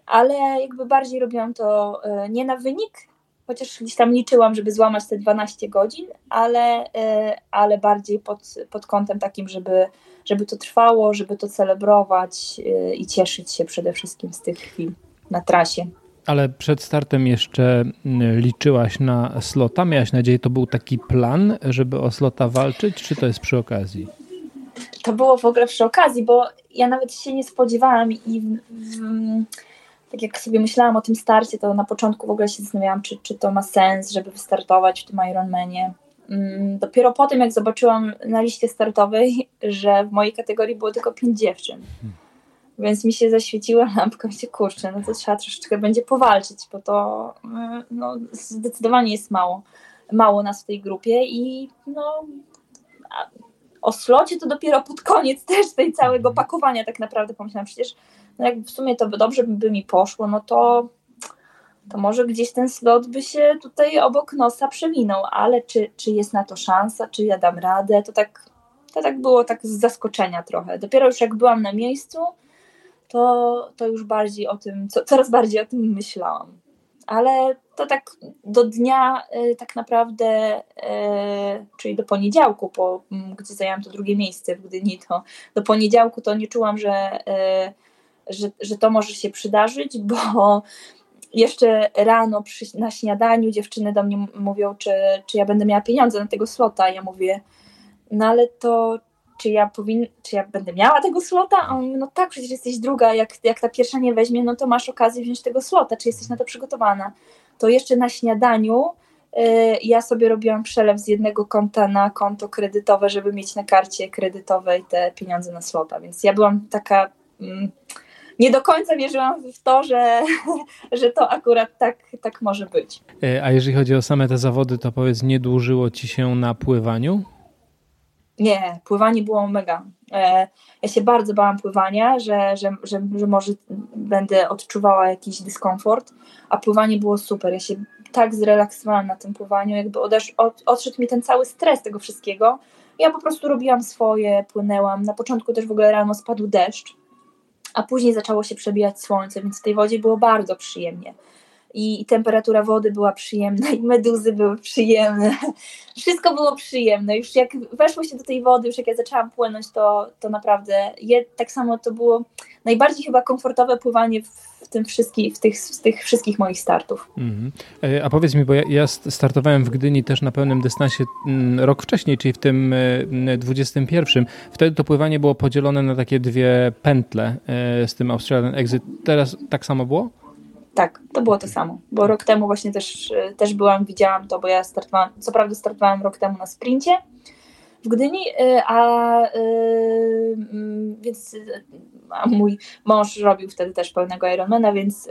Ale jakby bardziej robiłam to e, nie na wynik, chociaż gdzieś tam liczyłam, żeby złamać te 12 godzin, ale, e, ale bardziej pod, pod kątem takim, żeby, żeby to trwało, żeby to celebrować e, i cieszyć się przede wszystkim z tych chwil na trasie. Ale przed startem jeszcze mm, liczyłaś na slota? Miałaś nadzieję, to był taki plan, żeby o slota walczyć, czy to jest przy okazji? To było w ogóle przy okazji, bo ja nawet się nie spodziewałam i w, w, tak jak sobie myślałam o tym starcie, to na początku w ogóle się zastanawiałam, czy, czy to ma sens, żeby wystartować w tym Ironmanie. Mm, dopiero po tym, jak zobaczyłam na liście startowej, <laughs> że w mojej kategorii było tylko pięć dziewczyn. Hmm więc mi się zaświeciła lampka, się kurczę, no to trzeba troszeczkę będzie powalczyć, bo to y, no, zdecydowanie jest mało, mało nas w tej grupie i no, o slocie to dopiero pod koniec też tej całego pakowania tak naprawdę pomyślałam, przecież no jak w sumie to by dobrze by mi poszło, no to to może gdzieś ten slot by się tutaj obok nosa przewinął, ale czy, czy jest na to szansa, czy ja dam radę, to tak, to tak było tak z zaskoczenia trochę. Dopiero już jak byłam na miejscu, to, to już bardziej o tym, co, coraz bardziej o tym myślałam. Ale to tak do dnia y, tak naprawdę, y, czyli do poniedziałku, po, gdzie zajęłam to drugie miejsce w Gdyni, to do poniedziałku to nie czułam, że, y, że, że to może się przydarzyć, bo jeszcze rano przy, na śniadaniu dziewczyny do mnie mówią, czy, czy ja będę miała pieniądze na tego slota. Ja mówię, no ale to czy ja powin, czy ja będę miała tego slota? A on mówi, no tak, przecież jesteś druga, jak, jak ta pierwsza nie weźmie, no to masz okazję wziąć tego slota, czy jesteś na to przygotowana? To jeszcze na śniadaniu ja sobie robiłam przelew z jednego konta na konto kredytowe, żeby mieć na karcie kredytowej te pieniądze na slota, więc ja byłam taka... Mm, nie do końca wierzyłam w to, że, <laughs> że to akurat tak, tak może być. A jeżeli chodzi o same te zawody, to powiedz, nie dłużyło ci się na pływaniu? Nie, pływanie było mega. E, ja się bardzo bałam pływania, że, że, że, że może będę odczuwała jakiś dyskomfort, a pływanie było super. Ja się tak zrelaksowałam na tym pływaniu, jakby odesz, od, odszedł mi ten cały stres tego wszystkiego. Ja po prostu robiłam swoje, płynęłam. Na początku też w ogóle rano spadł deszcz, a później zaczęło się przebijać słońce, więc w tej wodzie było bardzo przyjemnie i, temperatura wody była przyjemna, i meduzy były przyjemne. Wszystko było przyjemne. Już jak weszło się do tej wody, już jak ja zaczęłam płynąć, to, to naprawdę je, tak samo to było najbardziej chyba komfortowe pływanie w tym wszystkich, w tych, z tych wszystkich moich startów. Mm -hmm. A powiedz mi, bo ja, ja, startowałem w Gdyni też na pełnym dystansie mm, rok wcześniej, czyli w tym 21. E, Wtedy to pływanie było podzielone na takie dwie pętle e, z tym Australian Exit. Teraz tak samo było? Tak, to było to samo, bo rok temu właśnie też, e, też byłam, widziałam to, bo ja startowałam, co prawda startowałam rok temu na sprincie w Gdyni, e, a e, mm, więc a mój mąż robił wtedy też pełnego Ironmana, więc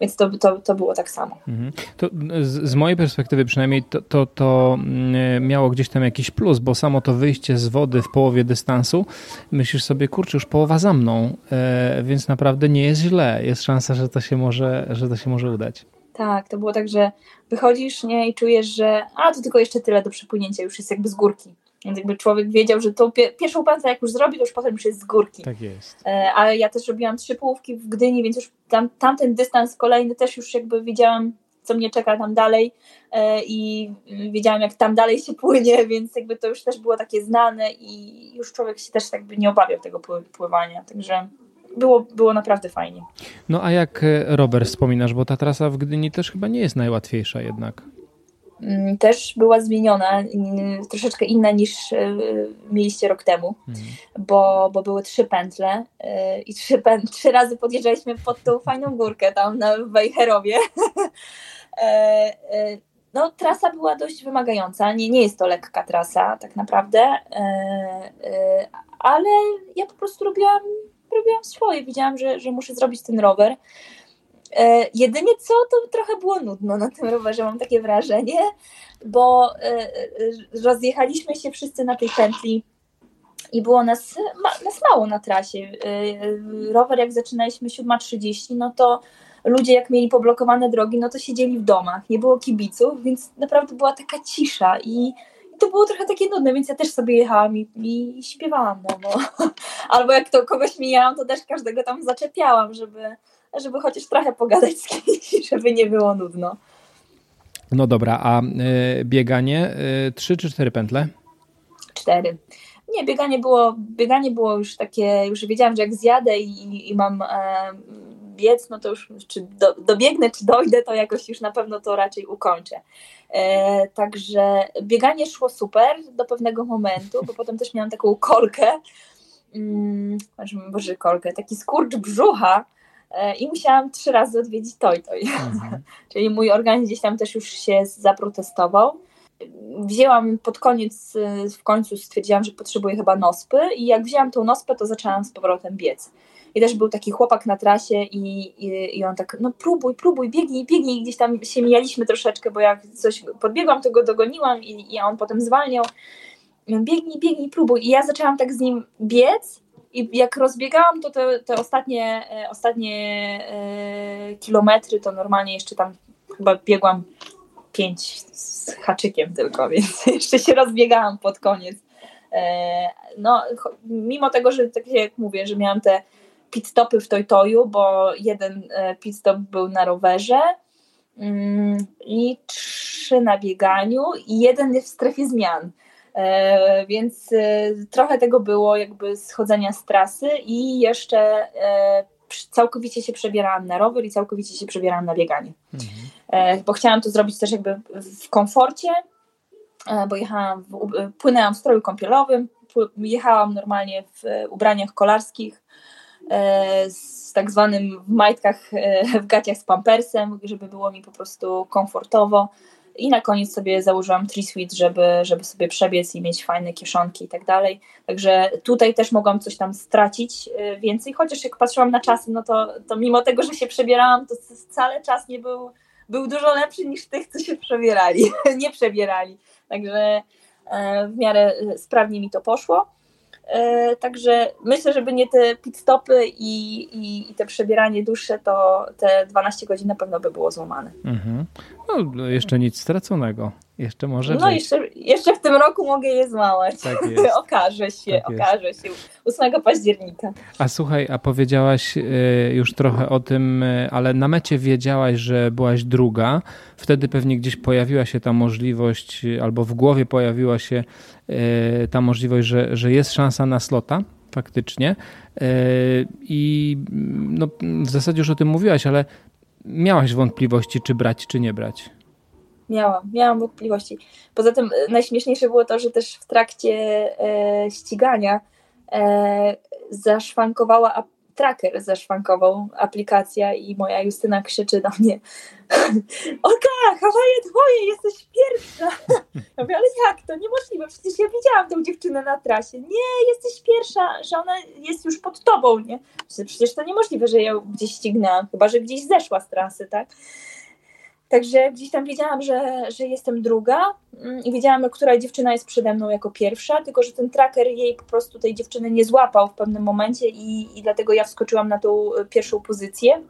więc to, to, to było tak samo. Mhm. To z, z, mojej perspektywy przynajmniej to, to, to mm, miało gdzieś tam jakiś plus, bo samo to wyjście z wody w połowie dystansu, myślisz sobie, kurczę, już połowa za mną, e, więc naprawdę nie jest źle. Jest szansa, że to się może, że to się może udać. Tak, to było tak, że wychodzisz nie, i czujesz, że a to tylko jeszcze tyle do przepłynięcia, już jest jakby z górki. Więc jakby człowiek wiedział, że tą pierwszą pętlę jak już zrobi, to już potem już jest z górki. Tak jest. E, ale ja też robiłam trzy połówki w Gdyni, więc już tam, tamten dystans kolejny też już jakby wiedziałam, co mnie czeka tam dalej e, i wiedziałam, jak tam dalej się płynie, <laughs> więc jakby to już też było takie znane i już człowiek się też jakby nie obawiał tego pływania, także było, było naprawdę fajnie. No a jak e, Robert wspominasz, bo ta trasa w Gdyni też chyba nie jest najłatwiejsza jednak. Mm, też była zmieniona, troszeczkę inna niż e, mieliście rok temu, mhm. bo, bo były trzy pętle e, i trzy, pę trzy razy podjeżdżaliśmy pod tą fajną górkę tam na Wejherowie. <laughs> E, no, trasa była dość wymagająca, nie, nie jest to lekka trasa tak naprawdę, ale ja po prostu robiłam, robiłam swoje, widziałam, że, że muszę zrobić ten rower. E, jedynie co, to trochę było nudno na tym rowerze, mam takie wrażenie, bo e, e, rozjechaliśmy się wszyscy na tej pętli i było nas, ma, nas mało na trasie. Rower jak zaczynaliśmy 7.30, no to ludzie jak mieli poblokowane drogi, no to siedzieli w domach, nie było kibiców, więc naprawdę była taka cisza i to było trochę takie nudne, więc ja też sobie jechałam i, i śpiewałam. No, no. <laughs> Albo jak to kogoś mijałam, to też każdego tam zaczepiałam, żeby, żeby chociaż trochę pogadać z kimś, <laughs> żeby nie było nudno. No dobra, a y, bieganie y, trzy czy cztery pętle? Cztery. Nie, bieganie było, bieganie było już takie, już wiedziałam, że jak zjadę i, i mam e, biec, no to już czy do, dobiegnę, czy dojdę, to jakoś już na pewno to raczej ukończę. E, także bieganie szło super do pewnego momentu, bo potem też miałam taką kolkę, mm, boże kolkę, taki skurcz brzucha, E, i musiałam trzy razy odwiedzić Toj Toj. Mhm. <laughs> Czyli mój organizm gdzieś tam też już się zaprotestował. Wzięłam pod koniec, e, w końcu stwierdziłam, że potrzebuję chyba nospy i jak wzięłam tą nospę, to zaczęłam z powrotem biec. I też był taki chłopak na trasie i, i, i on tak, no próbuj, próbuj, biegnij, biegnij. Gdzieś tam się mijaliśmy troszeczkę, bo jak coś podbiegłam, to go dogoniłam i, i on potem zwalniał. Biegnij, biegnij, próbuj. I ja zaczęłam tak z nim biec i jak rozbiegałam, to te, te ostatnie, e, ostatnie e, kilometry, to normalnie jeszcze tam chyba biegłam pięć z haczykiem tylko, <laughs> więc jeszcze się rozbiegałam pod koniec. E, no, mimo tego, że tak jak mówię, że miałam te pit stopy w Toytoju, bo jeden pit stop był na rowerze mm, i trzy na bieganiu i jeden w strefie zmian. E, więc e, trochę tego było jakby schodzenia z trasy i jeszcze e, całkowicie się przebierałam na rower i całkowicie się przebierałam na bieganie. Mhm. Bo chciałam to zrobić też jakby w komforcie, bo jechałam, w, płynęłam w stroju kąpielowym, jechałam normalnie w ubraniach kolarskich, z tak zwanym w majtkach, w gaciach z pampersem, żeby było mi po prostu komfortowo i na koniec sobie założyłam tree suite, żeby, żeby sobie przebiec i mieć fajne kieszonki i tak dalej. Także tutaj też mogłam coś tam stracić y, więcej, chociaż jak patrzyłam na czasy, no to, to mimo tego, że się przebierałam, to wcale czas nie był, był dużo lepszy niż tych, co się przebierali, <laughs> nie przebierali. Także e, w miarę e, sprawnie mi to poszło. E, także myślę, żeby nie te pit stopy i, i, i, te przebieranie dłuższe, to te 12 godzin na pewno by było złamane. Mhm. No, jeszcze nic straconego. Jeszcze może No jeszcze, jeszcze w tym roku mogę je złamać. <laughs> Tak jest. okaże się, tak okaże się. 8 października. A słuchaj, a powiedziałaś e, już trochę o tym, e, ale na mecie wiedziałaś, że byłaś druga. Wtedy pewnie gdzieś pojawiła się ta możliwość, albo w głowie pojawiła się e, ta możliwość, że, że jest szansa na slota faktycznie. I no, w zasadzie już o tym mówiłaś, ale miałaś wątpliwości, czy brać, czy nie brać. Miałam, miałam wątpliwości. Poza tym e, najśmieszniejsze było to, że też w trakcie e, ścigania e, zaszwankowała ap- tracker zaszwankował aplikacja i moja Justyna krzyczy do mnie <laughs> Olka, Hawaje twoje, jesteś pierwsza. <laughs> Ja mówię, ale jak to? Niemożliwe, przecież ja widziałam tą dziewczynę na trasie. Nie, jesteś pierwsza, że ona jest już pod tobą, nie? Przecież to niemożliwe, że ją gdzieś ścignęłam, chyba, że gdzieś zeszła z trasy, tak? Także gdzieś tam wiedziałam, że, że jestem druga mm, i wiedziałam, która dziewczyna jest przede mną jako pierwsza, tylko że ten tracker jej po prostu tej dziewczyny nie złapał w pewnym momencie i, i dlatego ja wskoczyłam na tą e, pierwszą pozycję.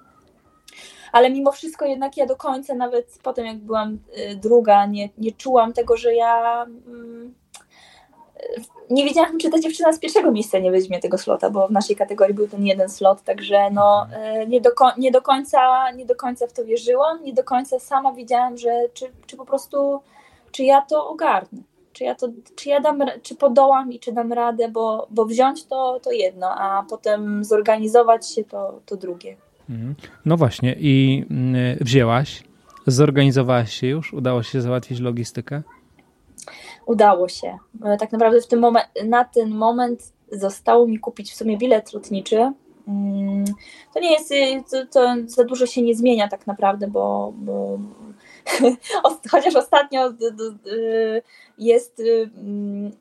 Ale mimo wszystko jednak ja do końca, nawet potem jak byłam e, druga, nie, nie czułam tego, że ja mm, nie wiedziałam, czy ta dziewczyna z pierwszego miejsca nie weźmie tego slota, bo w naszej kategorii był ten jeden slot, także no, e, nie, do, nie, do końca, nie do końca w to wierzyłam, nie do końca sama wiedziałam, że czy, czy po prostu, czy ja to ogarnę, czy ja, to, czy ja dam, czy podołam i czy dam radę, bo, bo wziąć to, to jedno, a potem zorganizować się to, to drugie. Mhm. No właśnie i mm, wzięłaś, zorganizowałaś się już, udało się załatwić logistykę? Udało się. E, tak naprawdę w tym na ten moment zostało mi kupić w sumie bilet lotniczy. Mm, to nie jest, to, to za dużo się nie zmienia tak naprawdę, bo, bo <laughs> chociaż ostatnio jest mm,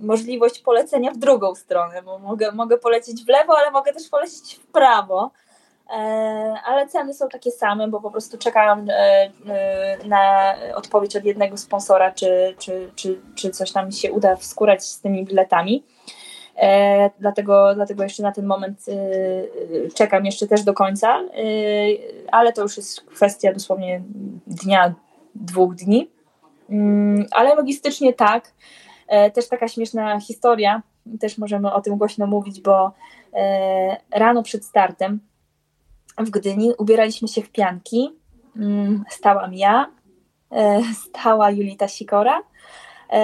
możliwość polecenia w drugą stronę, bo mogę, mogę polecieć w lewo, ale mogę też polecieć w prawo. E, ale ceny są takie same, bo po prostu czekałam e, e, na odpowiedź od jednego sponsora, czy, czy, czy, czy coś tam się uda wskórać z tymi biletami. Dlatego, dlatego jeszcze na ten moment czekam jeszcze też do końca, ale to już jest kwestia dosłownie dnia, dwóch dni. Mm, ale logistycznie tak. Też taka śmieszna historia, też możemy o tym głośno mówić, bo rano przed startem w Gdyni, ubieraliśmy się w pianki. Mm, stałam ja, e, stała Julita Sikora e,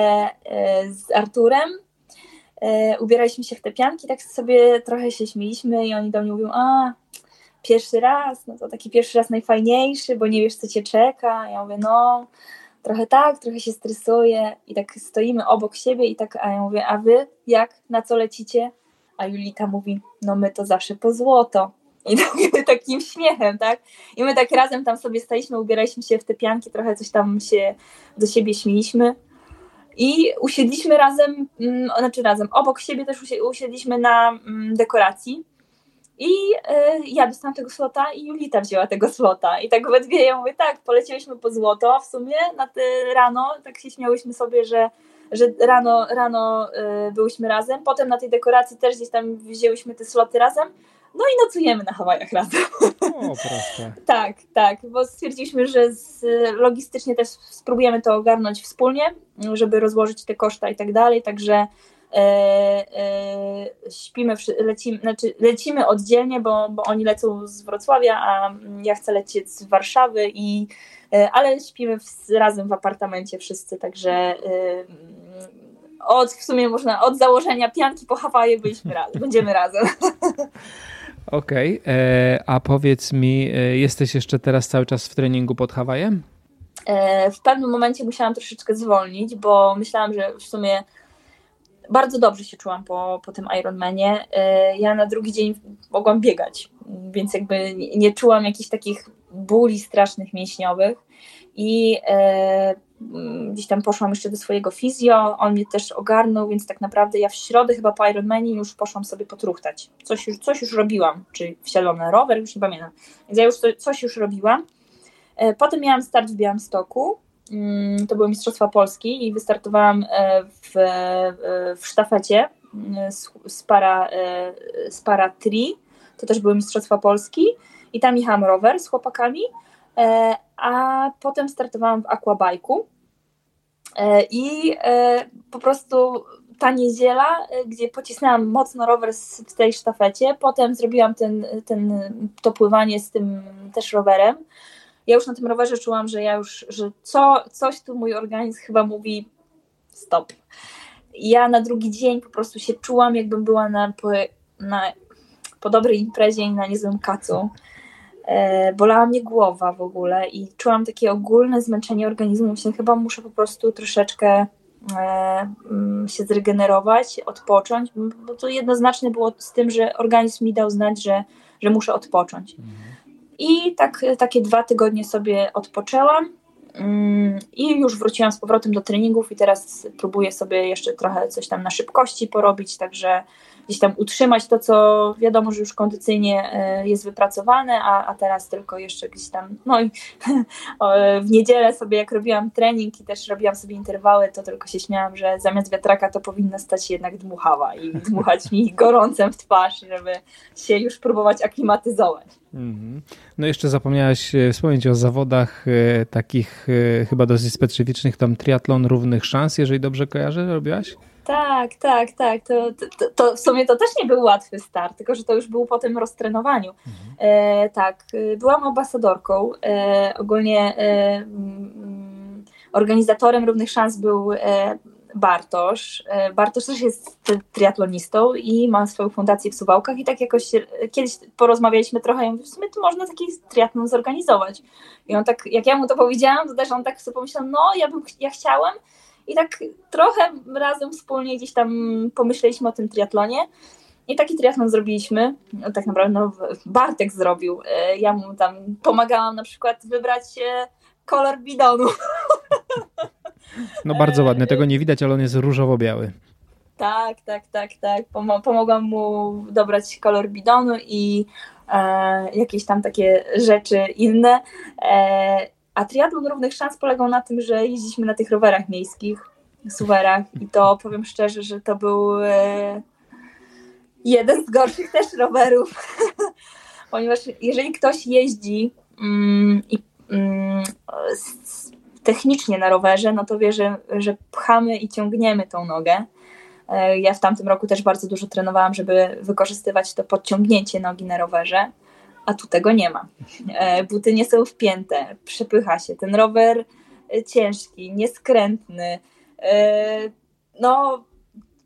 e, z Arturem. Ubieraliśmy się w te pianki, tak sobie trochę się śmieliśmy i oni do mnie mówią, a pierwszy raz, no to taki pierwszy raz najfajniejszy, bo nie wiesz co cię czeka. Ja mówię, no trochę tak, trochę się stresuję i tak stoimy obok siebie i tak, a ja mówię, a wy jak, na co lecicie? A Julita mówi, no my to zawsze po złoto. I tak, <laughs> takim śmiechem, tak? I my tak razem tam sobie staliśmy, ubieraliśmy się w te pianki, trochę coś tam się do siebie śmieliśmy. I usiedliśmy razem, mm, znaczy razem, obok siebie też usiedliśmy na mm, dekoracji. I y, ja dostałam tego slota i Julita wzięła tego slota. I tak we dwie ja mówię, tak, polecieliśmy po złoto w sumie na te rano, tak się śmiałyśmy sobie, że, że rano, rano y, byłyśmy razem. Potem na tej dekoracji też gdzieś tam wzięłyśmy te sloty razem. No i nocujemy na Hawajach razem. O, <laughs> tak, tak, bo stwierdziliśmy, że z, logistycznie też spróbujemy to ogarnąć wspólnie, żeby rozłożyć te koszta i tak dalej, także e, e, śpimy, lecimy, znaczy lecimy oddzielnie, bo, bo oni lecą z Wrocławia, a ja chcę lecieć z Warszawy, i, e, ale śpimy w, razem w apartamencie wszyscy, także e, od, w sumie można od założenia pianki po Hawaje byliśmy razem, będziemy razem. <laughs> Okej, okay. E, a powiedz mi, e, jesteś jeszcze teraz cały czas w treningu pod Hawajem? E, w pewnym momencie musiałam troszeczkę zwolnić, bo myślałam, że w sumie bardzo dobrze się czułam po, po tym Ironmanie. Ja na drugi dzień mogłam biegać, więc jakby nie czułam jakichś takich bóli strasznych mięśniowych i gdzieś tam poszłam jeszcze do swojego fizjo, on mnie też ogarnął, więc tak naprawdę ja w środę chyba po Ironmanie już poszłam sobie potruchtać. Coś już, coś już robiłam, czy wsiadłam rower, już nie pamiętam. Więc ja już coś już robiłam. E, potem miałam start w Białymstoku, mm, to były Mistrzostwa Polski i wystartowałam e, w, w sztafecie z para, z para tri, to też były Mistrzostwa Polski i tam jechałam rower z chłopakami, e, a potem startowałam w aquabajku e, i e, po prostu ta niedziela, gdzie pocisnęłam mocno rower w tej sztafecie, potem zrobiłam ten, ten, to pływanie z tym też rowerem. Ja już na tym rowerze czułam, że ja już, że co, coś tu mój organizm chyba mówi stop. Ja na drugi dzień po prostu się czułam, jakbym była na, na po dobrej imprezie i na niezłym kacu. E, bolała mnie głowa w ogóle i czułam takie ogólne zmęczenie organizmu. Myślę, chyba muszę po prostu troszeczkę e, mm, się zregenerować, odpocząć, bo to jednoznaczne było z tym, że organizm mi dał znać, że, że muszę odpocząć. I tak, takie dwa tygodnie sobie odpoczęłam mm, i już wróciłam z powrotem do treningów i teraz próbuję sobie jeszcze trochę coś tam na szybkości porobić, także gdzieś tam utrzymać to, co wiadomo, że już kondycyjnie e, jest wypracowane, a, a teraz tylko jeszcze gdzieś tam, no i <laughs> w niedzielę sobie jak robiłam trening i też robiłam sobie interwały, to tylko się śmiałam, że zamiast wiatraka to powinna stać jednak dmuchawa i <laughs> dmuchać mi gorącem w twarz, żeby się już próbować aklimatyzować. Mhm. No jeszcze zapomniałaś e, wspomnieć o zawodach e, takich chyba dosyć specyficznych, tam triatlon równych szans, jeżeli dobrze kojarzę, robiłaś? Tak, tak, tak. To, to, to, w sumie to też nie był łatwy start, tylko że to już był po tym roztrenowaniu. Mhm. E, tak, y, byłam ambasadorką. E, ogólnie e, mm, organizatorem Równych Szans był e, Bartosz. E, Bartosz też jest triatlonistą i ma swoją fundację w Suwałkach i tak jakoś e, kiedyś porozmawialiśmy trochę i w sumie to można taki triatlon zorganizować. I on tak, jak ja mu to powiedziałam, to też on tak sobie pomyślał, no ja, bym, ja chciałem, i tak trochę razem wspólnie gdzieś tam pomyśleliśmy o tym triatlonie. I taki triatlon zrobiliśmy. No, tak naprawdę no, Bartek zrobił. E, ja mu tam pomagałam na przykład wybrać kolor bidonu. <laughs> No bardzo ładny, tego nie widać, ale on jest różowo-biały. Tak, tak, tak, tak. pomogłam mu dobrać kolor bidonu i e, jakieś tam takie rzeczy inne. E, a triatlon równych szans polegał na tym, że jeździliśmy na tych rowerach miejskich, suwerach i to powiem szczerze, że to był e, jeden z gorszych też rowerów, <laughs> ponieważ jeżeli ktoś jeździ mm, i mm, technicznie na rowerze, no to wie, że, że pchamy i ciągniemy tą nogę. E, ja w tamtym roku też bardzo dużo trenowałam, żeby wykorzystywać to podciągnięcie nogi na rowerze a tu tego nie ma. E, buty nie są wpięte, przepycha się. Ten rower e, ciężki, nieskrętny. E, no,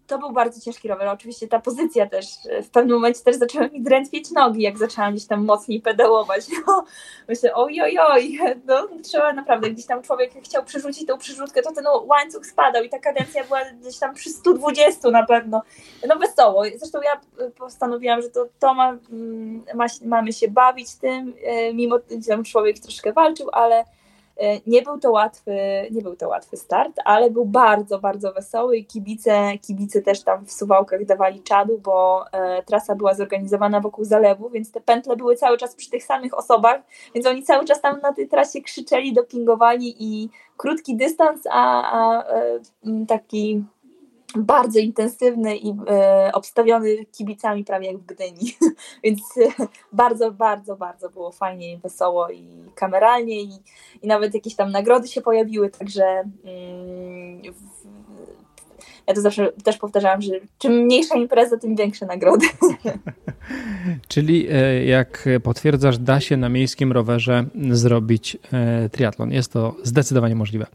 to był bardzo ciężki rower. Oczywiście ta pozycja też, w pewnym momencie też zaczęły mi drętwieć nogi, jak zaczęłam gdzieś tam mocniej pedałować. <laughs> No, myślę, oj, oj, oj, no, trzeba naprawdę, gdzieś tam człowiek chciał przerzucić tą przyrzutkę, to ten łańcuch spadał i ta kadencja była gdzieś tam przy 120 na pewno. No wesoło. Zresztą ja postanowiłam, że to, to ma, mm, ma, mamy się bawić tym, e, mimo że tam człowiek troszkę walczył, ale E, nie był to łatwy, nie był to łatwy start, ale był bardzo, bardzo wesoły. I kibice, kibice też tam w Suwałkach dawali czadu, bo e, trasa była zorganizowana wokół zalewu, więc te pętle były cały czas przy tych samych osobach, więc oni cały czas tam na tej trasie krzyczeli, dopingowali i krótki dystans, a, a e, taki bardzo intensywny i e, obstawiony kibicami prawie jak w Gdyni. <laughs> Więc e, bardzo, bardzo, bardzo było fajnie i wesoło i kameralnie i, i nawet jakieś tam nagrody się pojawiły, także mm, w, ja to zawsze też powtarzałam, że czym mniejsza impreza, tym większe nagrody. <laughs> Czyli e, jak potwierdzasz, da się na miejskim rowerze zrobić e, triatlon. Jest to zdecydowanie możliwe.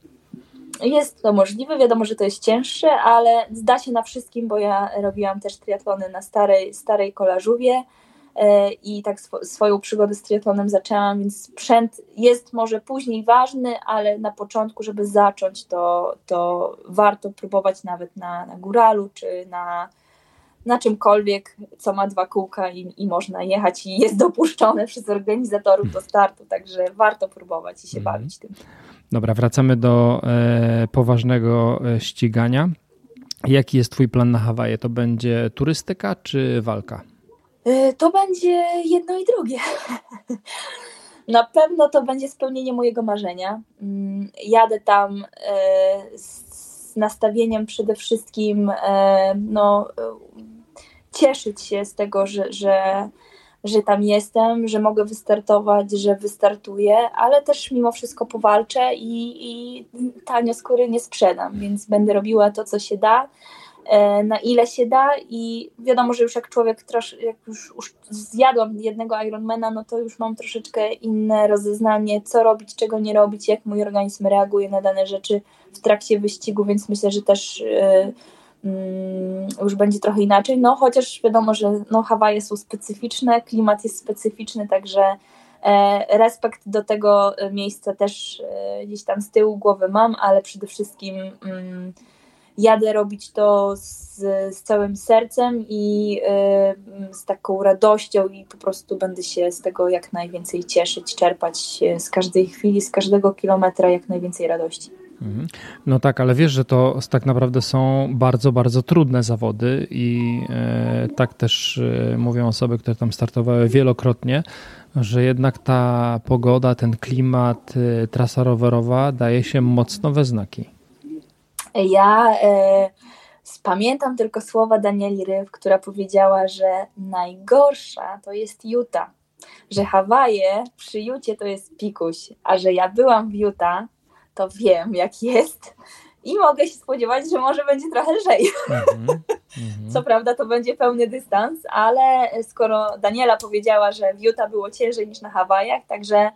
Jest to możliwe, wiadomo, że to jest cięższe, ale zda się na wszystkim, bo ja robiłam też triatlony na starej, starej kolażówie e, i tak sw swoją przygodę z triatlonem zaczęłam, więc sprzęt jest może później ważny, ale na początku, żeby zacząć, to, to warto próbować nawet na, na góralu czy na, na czymkolwiek, co ma dwa kółka i, i można jechać i jest dopuszczone przez organizatorów do startu, także warto próbować i się mhm. bawić tym. Dobra, wracamy do e, poważnego e, ścigania. Jaki jest Twój plan na Hawaje? To będzie turystyka czy walka? E, to będzie jedno i drugie. <laughs> Na pewno to będzie spełnienie mojego marzenia. Mm, jadę tam e, z nastawieniem przede wszystkim e, no, cieszyć się z tego, że, że, że tam jestem, że mogę wystartować, że wystartuję, ale też mimo wszystko powalczę i, i tanio skóry nie sprzedam, więc będę robiła to, co się da. E, na ile się da i wiadomo, że już jak człowiek trosz, jak już, już zjadłam jednego Ironmana, no to już mam troszeczkę inne rozeznanie, co robić, czego nie robić, jak mój organizm reaguje na dane rzeczy w trakcie wyścigu, więc myślę, że też yy, już będzie trochę inaczej, no chociaż wiadomo, że no, Hawaje są specyficzne, klimat jest specyficzny, także e, respekt do tego miejsca też gdzieś tam z tyłu głowy mam, ale przede wszystkim mm, jadę robić to z, z całym sercem i y, z taką radością i po prostu będę się z tego jak najwięcej cieszyć, czerpać z każdej chwili, z każdego kilometra jak najwięcej radości. Mhm. No tak, ale wiesz, że to tak naprawdę są bardzo, bardzo trudne zawody i e, tak też e, mówią osoby, które tam startowały wielokrotnie, że jednak ta pogoda, ten klimat, e, trasa rowerowa daje się mocno we znaki. Ja e, pamiętam tylko słowa Danieli Ryw, która powiedziała, że najgorsza to jest Utah, że Hawaje przy Jucie to jest pikuś, a że ja byłam w Utah, to wiem jak jest i mogę się spodziewać, że może będzie trochę lżej. <laughs> Mm -hmm. Co prawda to będzie pełny dystans, ale skoro Daniela powiedziała, że w Utah było ciężej niż na Hawajach, także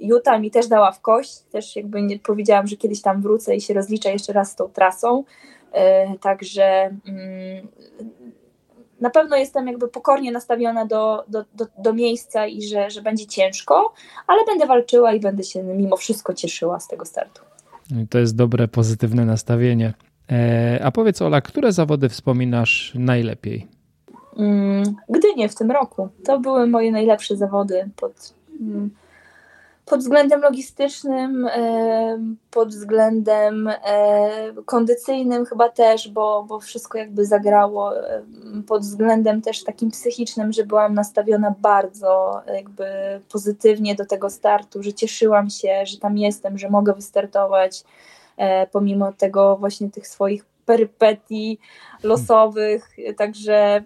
Juta mi też dała w kość, też jakby nie powiedziałam, że kiedyś tam wrócę i się rozliczę jeszcze raz z tą trasą, e, także mm, na pewno jestem jakby pokornie nastawiona do, do, do, do, miejsca i że, że będzie ciężko, ale będę walczyła i będę się mimo wszystko cieszyła z tego startu. To jest dobre, pozytywne nastawienie. A powiedz Ola, które zawody wspominasz najlepiej? Mm, Gdynie w tym roku. To były moje najlepsze zawody pod. Pod względem logistycznym, pod względem kondycyjnym chyba też, bo, bo wszystko jakby zagrało, pod względem też takim psychicznym, że byłam nastawiona bardzo jakby pozytywnie do tego startu, że cieszyłam się, że tam jestem, że mogę wystartować e, pomimo tego właśnie tych swoich perypetii losowych, także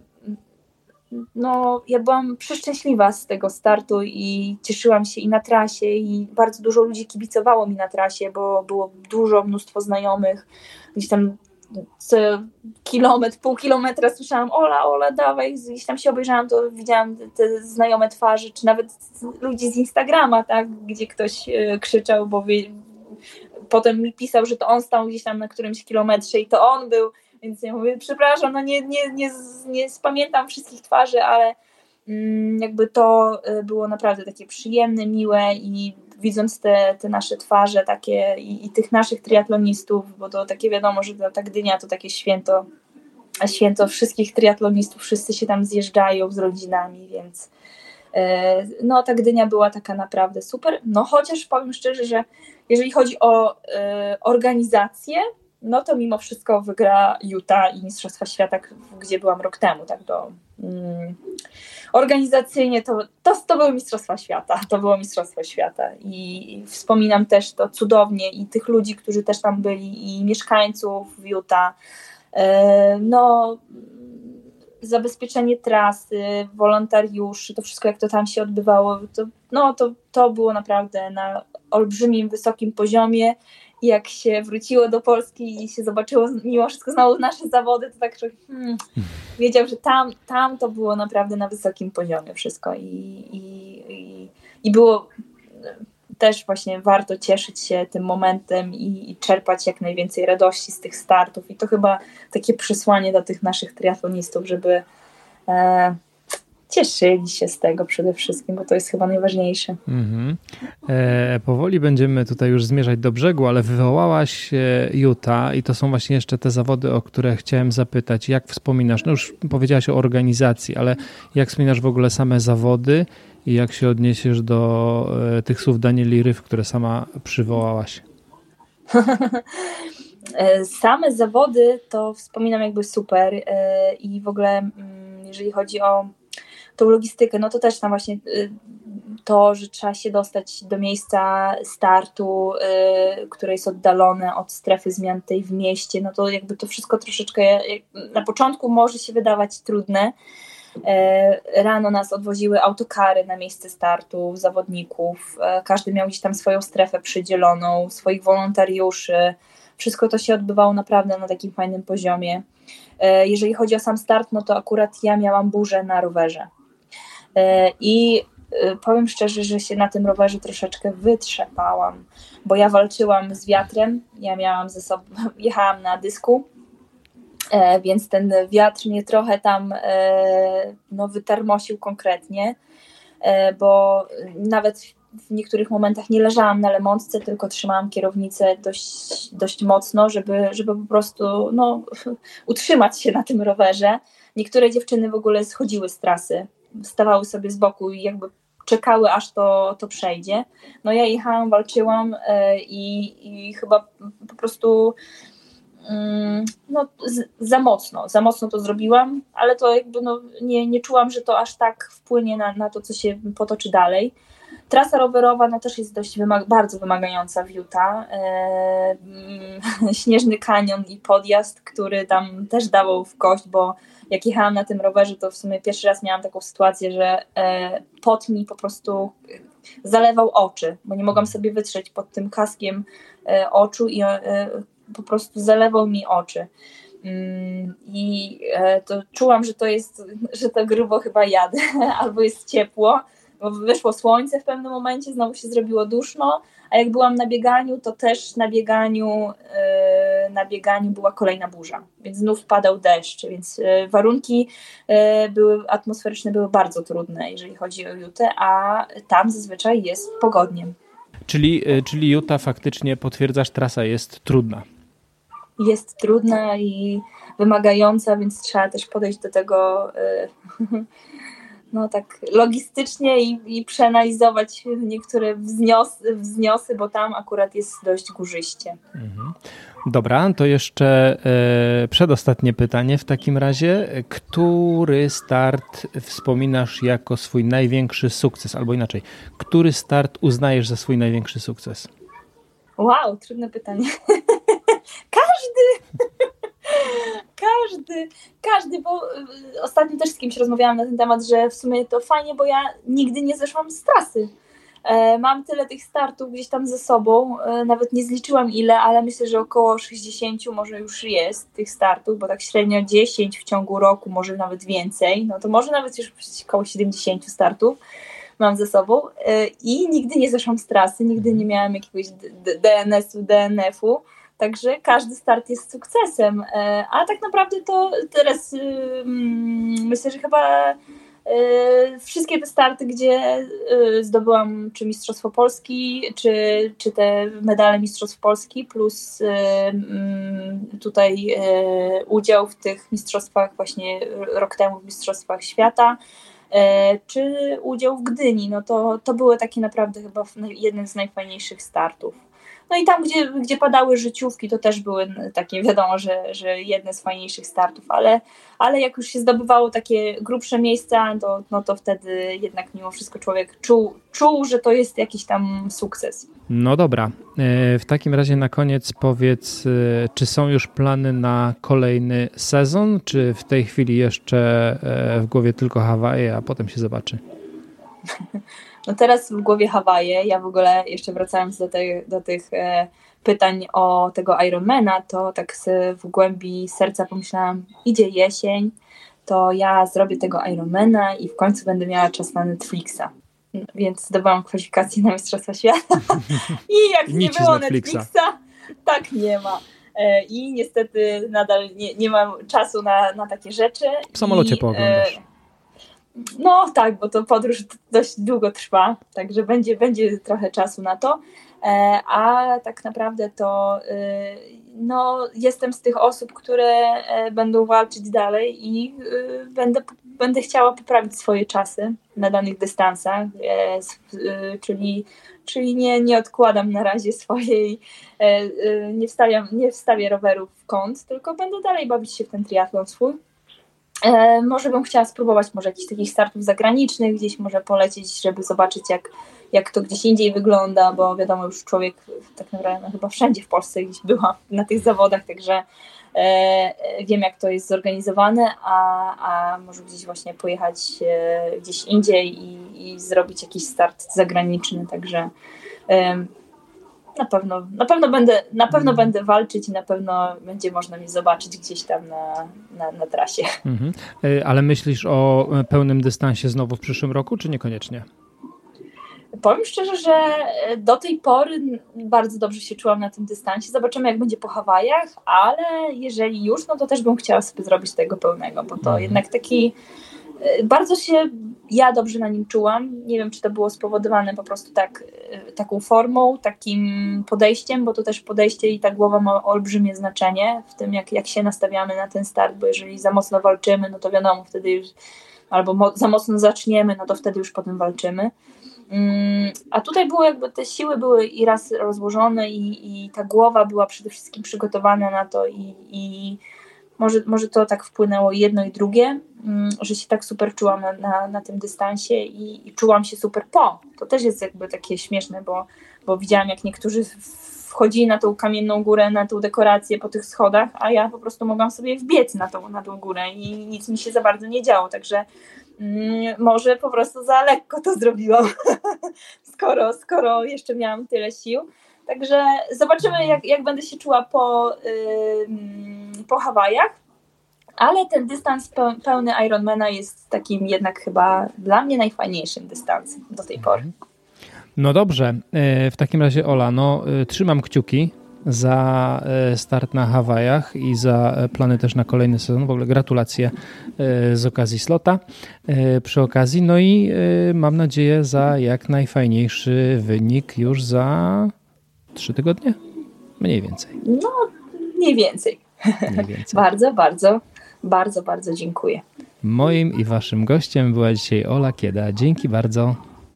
no, ja byłam przeszczęśliwa z tego startu i cieszyłam się i na trasie i bardzo dużo ludzi kibicowało mi na trasie, bo było dużo, mnóstwo znajomych, gdzieś tam kilometr, pół kilometra słyszałam Ola, Ola, dawaj, gdzieś tam się obejrzałam, to widziałam te znajome twarze, czy nawet ludzi z Instagrama, tak, gdzie ktoś e, krzyczał, bo wie, potem mi pisał, że to on stał gdzieś tam na którymś kilometrze i to on był więc ja mówię, przepraszam, no nie, nie, nie, nie spamiętam wszystkich twarzy, ale mm, jakby to y, było naprawdę takie przyjemne, miłe i widząc te, te nasze twarze takie i, i tych naszych triatlonistów, bo to takie wiadomo, że ta, Gdynia to takie święto, święto wszystkich triatlonistów, wszyscy się tam zjeżdżają z rodzinami, więc y, no ta Gdynia była taka naprawdę super, no chociaż powiem szczerze, że jeżeli chodzi o y, organizację, no to mimo wszystko wygra Utah i Mistrzostwa Świata, gdzie byłam rok temu, tak do mm, organizacyjnie to, to, to były Mistrzostwa Świata, to było Mistrzostwo Świata. I wspominam też to cudownie i tych ludzi, którzy też tam byli i mieszkańców Utah, e, no zabezpieczenie trasy, wolontariuszy, to wszystko jak to tam się odbywało, to, no to, to było naprawdę na olbrzymim, wysokim poziomie jak się wróciło do Polski i się zobaczyło mimo wszystko znowu nasze zawody, to tak człowiek hmm, wiedział, że tam, tam to było naprawdę na wysokim poziomie wszystko i, i, i, i było też właśnie warto cieszyć się tym momentem i, i, czerpać jak najwięcej radości z tych startów. I to chyba takie przesłanie dla tych naszych triatlonistów, żeby e, cieszyli się z tego przede wszystkim, bo to jest chyba najważniejsze. Mhm. E, powoli będziemy tutaj już zmierzać do brzegu, ale wywołałaś Juta i to są właśnie jeszcze te zawody, o które chciałem zapytać. Jak wspominasz, no już powiedziałaś o organizacji, ale jak wspominasz w ogóle same zawody i jak się odniesiesz do e, tych słów Danieli Ryf, które sama przywołałaś? <laughs> E, same zawody to wspominam jakby super e, i w ogóle mm, jeżeli chodzi o tą logistykę, no to też tam właśnie y, to, że trzeba się dostać do miejsca startu, y, które jest oddalone od strefy zmian tej w mieście, no to jakby to wszystko troszeczkę na początku może się wydawać trudne. Rano nas odwoziły autokary na miejsce startu zawodników. Każdy miał gdzieś tam swoją strefę przydzieloną, swoich wolontariuszy wszystko to się odbywało naprawdę na takim fajnym poziomie. Jeżeli chodzi o sam start, no to akurat ja miałam burzę na rowerze. E, I e, powiem szczerze, że się na tym rowerze troszeczkę wytrzepałam, bo ja walczyłam z wiatrem, ja miałam ze sobą, <laughs> jechałam na dysku, więc ten wiatr mnie trochę tam no, wytarmosił konkretnie, bo nawet w niektórych momentach nie leżałam na lemontce, tylko trzymałam kierownicę dość, dość mocno, żeby, żeby po prostu no, <laughs> utrzymać się na tym rowerze. Niektóre dziewczyny w ogóle schodziły z trasy, stawały sobie z boku i jakby czekały, aż to, to przejdzie. No ja jechałam, walczyłam yy, i chyba po prostu mm, no, za mocno, za mocno to zrobiłam, ale to jakby no, nie, nie czułam, że to aż tak wpłynie na, na to, co się potoczy dalej. Trasa rowerowa no, też jest dość bardzo wymagająca w Utah. E, <laughs> śnieżny kanion i podjazd, który tam też dawał w kość, bo jak jechałam na tym rowerze, to w sumie pierwszy raz miałam taką sytuację, że e, pot mi po prostu zalewał oczy, bo nie mogłam sobie wytrzeć pod tym kaskiem e, oczu i e, po prostu zalewał mi oczy. Mm, I e, to czułam, że to jest, że to grubo chyba jadę, <laughs> albo jest ciepło, wyszło słońce w pewnym momencie, znowu się zrobiło duszno, a jak byłam na bieganiu, to też na bieganiu, yy, na bieganiu była kolejna burza, więc znów padał deszcz, więc yy, warunki yy, były, atmosferyczne były bardzo trudne, jeżeli chodzi o Jutę, a tam zazwyczaj jest pogodnie. Czyli, czyli Juta faktycznie potwierdzasz, trasa jest trudna. Jest trudna i wymagająca, więc trzeba też podejść do tego <laughs> no tak logistycznie i, i przeanalizować niektóre wzniosy, wzniosy, bo tam akurat jest dość górzyście. Mhm. Dobra, to jeszcze e, przedostatnie pytanie w takim razie. Który start wspominasz jako swój największy sukces, albo inaczej, który start uznajesz za swój największy sukces? Wow, trudne pytanie. <laughs> Każdy! Każdy, każdy, bo y, ostatnio też z kimś rozmawiałam na ten temat, że w sumie to fajnie, bo ja nigdy nie zeszłam z trasy. E, mam tyle tych startów gdzieś tam ze sobą, e, nawet nie zliczyłam ile, ale myślę, że około 60 może już jest tych startów, bo tak średnio 10 w ciągu roku, może nawet więcej, no to może nawet już około 70 startów mam ze sobą e, i nigdy nie zeszłam z trasy, nigdy nie miałam jakiegoś DNS-u, DNF-u. Także każdy start jest sukcesem. E, a tak naprawdę to teraz y, mm, myślę, że chyba e, wszystkie te starty, gdzie y, zdobyłam czy Mistrzostwo Polski, czy, czy te medale Mistrzostw Polski, plus y, mm, tutaj udział w tych mistrzostwach właśnie rok temu w Mistrzostwach Świata, czy udział w Gdyni, no to, to były takie naprawdę chyba jedne z najfajniejszych startów. No i tam, gdzie, gdzie padały życiówki, to też były takie, wiadomo, że, że jedne z fajniejszych startów, ale, ale jak już się zdobywało takie grubsze miejsca, to, no to wtedy jednak mimo wszystko człowiek czuł, czuł, że to jest jakiś tam sukces. No dobra. E, w takim razie na koniec powiedz, e, czy są już plany na kolejny sezon, czy w tej chwili jeszcze e, w głowie tylko Hawaje, a potem się zobaczy? <laughs> No teraz w głowie Hawaje, ja w ogóle jeszcze wracając do, tej, do tych e, pytań o tego Ironmana, to tak w głębi serca pomyślałam, idzie jesień, to ja zrobię tego Ironmana i w końcu będę miała czas na Netflixa. Więc zdobyłam kwalifikacje na Mistrzostwa Świata <laughs> i jak nie było Netflixa. Netflixa, tak nie ma. E, I niestety nadal nie, nie mam czasu na, na takie rzeczy. W samolocie I, pooglądasz. E, no tak, bo to podróż dość długo trwa, także będzie, będzie trochę czasu na to. E, a tak naprawdę to y, no, jestem z tych osób, które e, będą walczyć dalej i będę, będę chciała poprawić swoje czasy na danych dystansach, e, czyli, czyli nie, nie odkładam na razie swojej, nie wstawiam, nie wstawię rowerów w kąt, tylko będę dalej bawić się w ten triatlon swój. Może bym chciała spróbować może jakichś takich startów zagranicznych, gdzieś może polecieć, żeby zobaczyć jak jak to gdzieś indziej wygląda, bo wiadomo, już człowiek tak naprawdę no, chyba wszędzie w Polsce gdzieś była <laughs> na tych zawodach, także e, wiem jak to jest zorganizowane, a, a może gdzieś właśnie pojechać e, gdzieś indziej i, i, zrobić jakiś start zagraniczny, także e, na pewno, na pewno będę, na pewno mhm. będę walczyć i na pewno będzie można mnie zobaczyć gdzieś tam na, na, na trasie. Mhm. E, ale myślisz o pełnym dystansie znowu w przyszłym roku, czy niekoniecznie? Powiem szczerze, że e, do tej pory bardzo dobrze się czułam na tym dystansie. Zobaczymy, jak będzie po Hawajach, ale jeżeli już, no to też bym chciała sobie zrobić tego pełnego, bo to mhm. jednak taki. E, bardzo się ja dobrze na nim czułam. Nie wiem, czy to było spowodowane po prostu tak, e, taką formą, takim podejściem, bo to też podejście i ta głowa ma olbrzymie znaczenie w tym, jak, jak się nastawiamy na ten start, bo jeżeli za mocno walczymy, no to wiadomo, wtedy już albo mo za mocno zaczniemy, no to wtedy już potem walczymy. Mm, a tutaj było jakby te siły były i raz rozłożone i, i ta głowa była przede wszystkim przygotowana na to i, i może, może to tak wpłynęło jedno i drugie, mm, że się tak super czułam na, na, na tym dystansie i, i, czułam się super po. To też jest jakby takie śmieszne, bo, bo widziałam jak niektórzy wchodzili na tą kamienną górę, na tą dekorację po tych schodach, a ja po prostu mogłam sobie wbiec na tą, na tą górę i nic mi się za bardzo nie działo, także Mm, może po prostu za lekko to zrobiłam, <laughs> skoro, skoro jeszcze miałam tyle sił. Także zobaczymy, jak, jak będę się czuła po, po Hawajach. Ale ten dystans pełny Ironmana jest takim jednak chyba dla mnie najfajniejszym dystansem do tej pory. No dobrze, e, w takim razie Ola, no e, trzymam kciuki za e, start na Hawajach i za plany też na kolejny sezon. W ogóle gratulacje z okazji slota przy okazji. No i mam nadzieję za jak najfajniejszy wynik już za trzy tygodnie? Mniej więcej. No, mniej więcej. Mniej więcej. <laughs> bardzo, bardzo, bardzo, bardzo dziękuję. Moim i waszym gościem była dzisiaj Ola Kieda. Dzięki bardzo.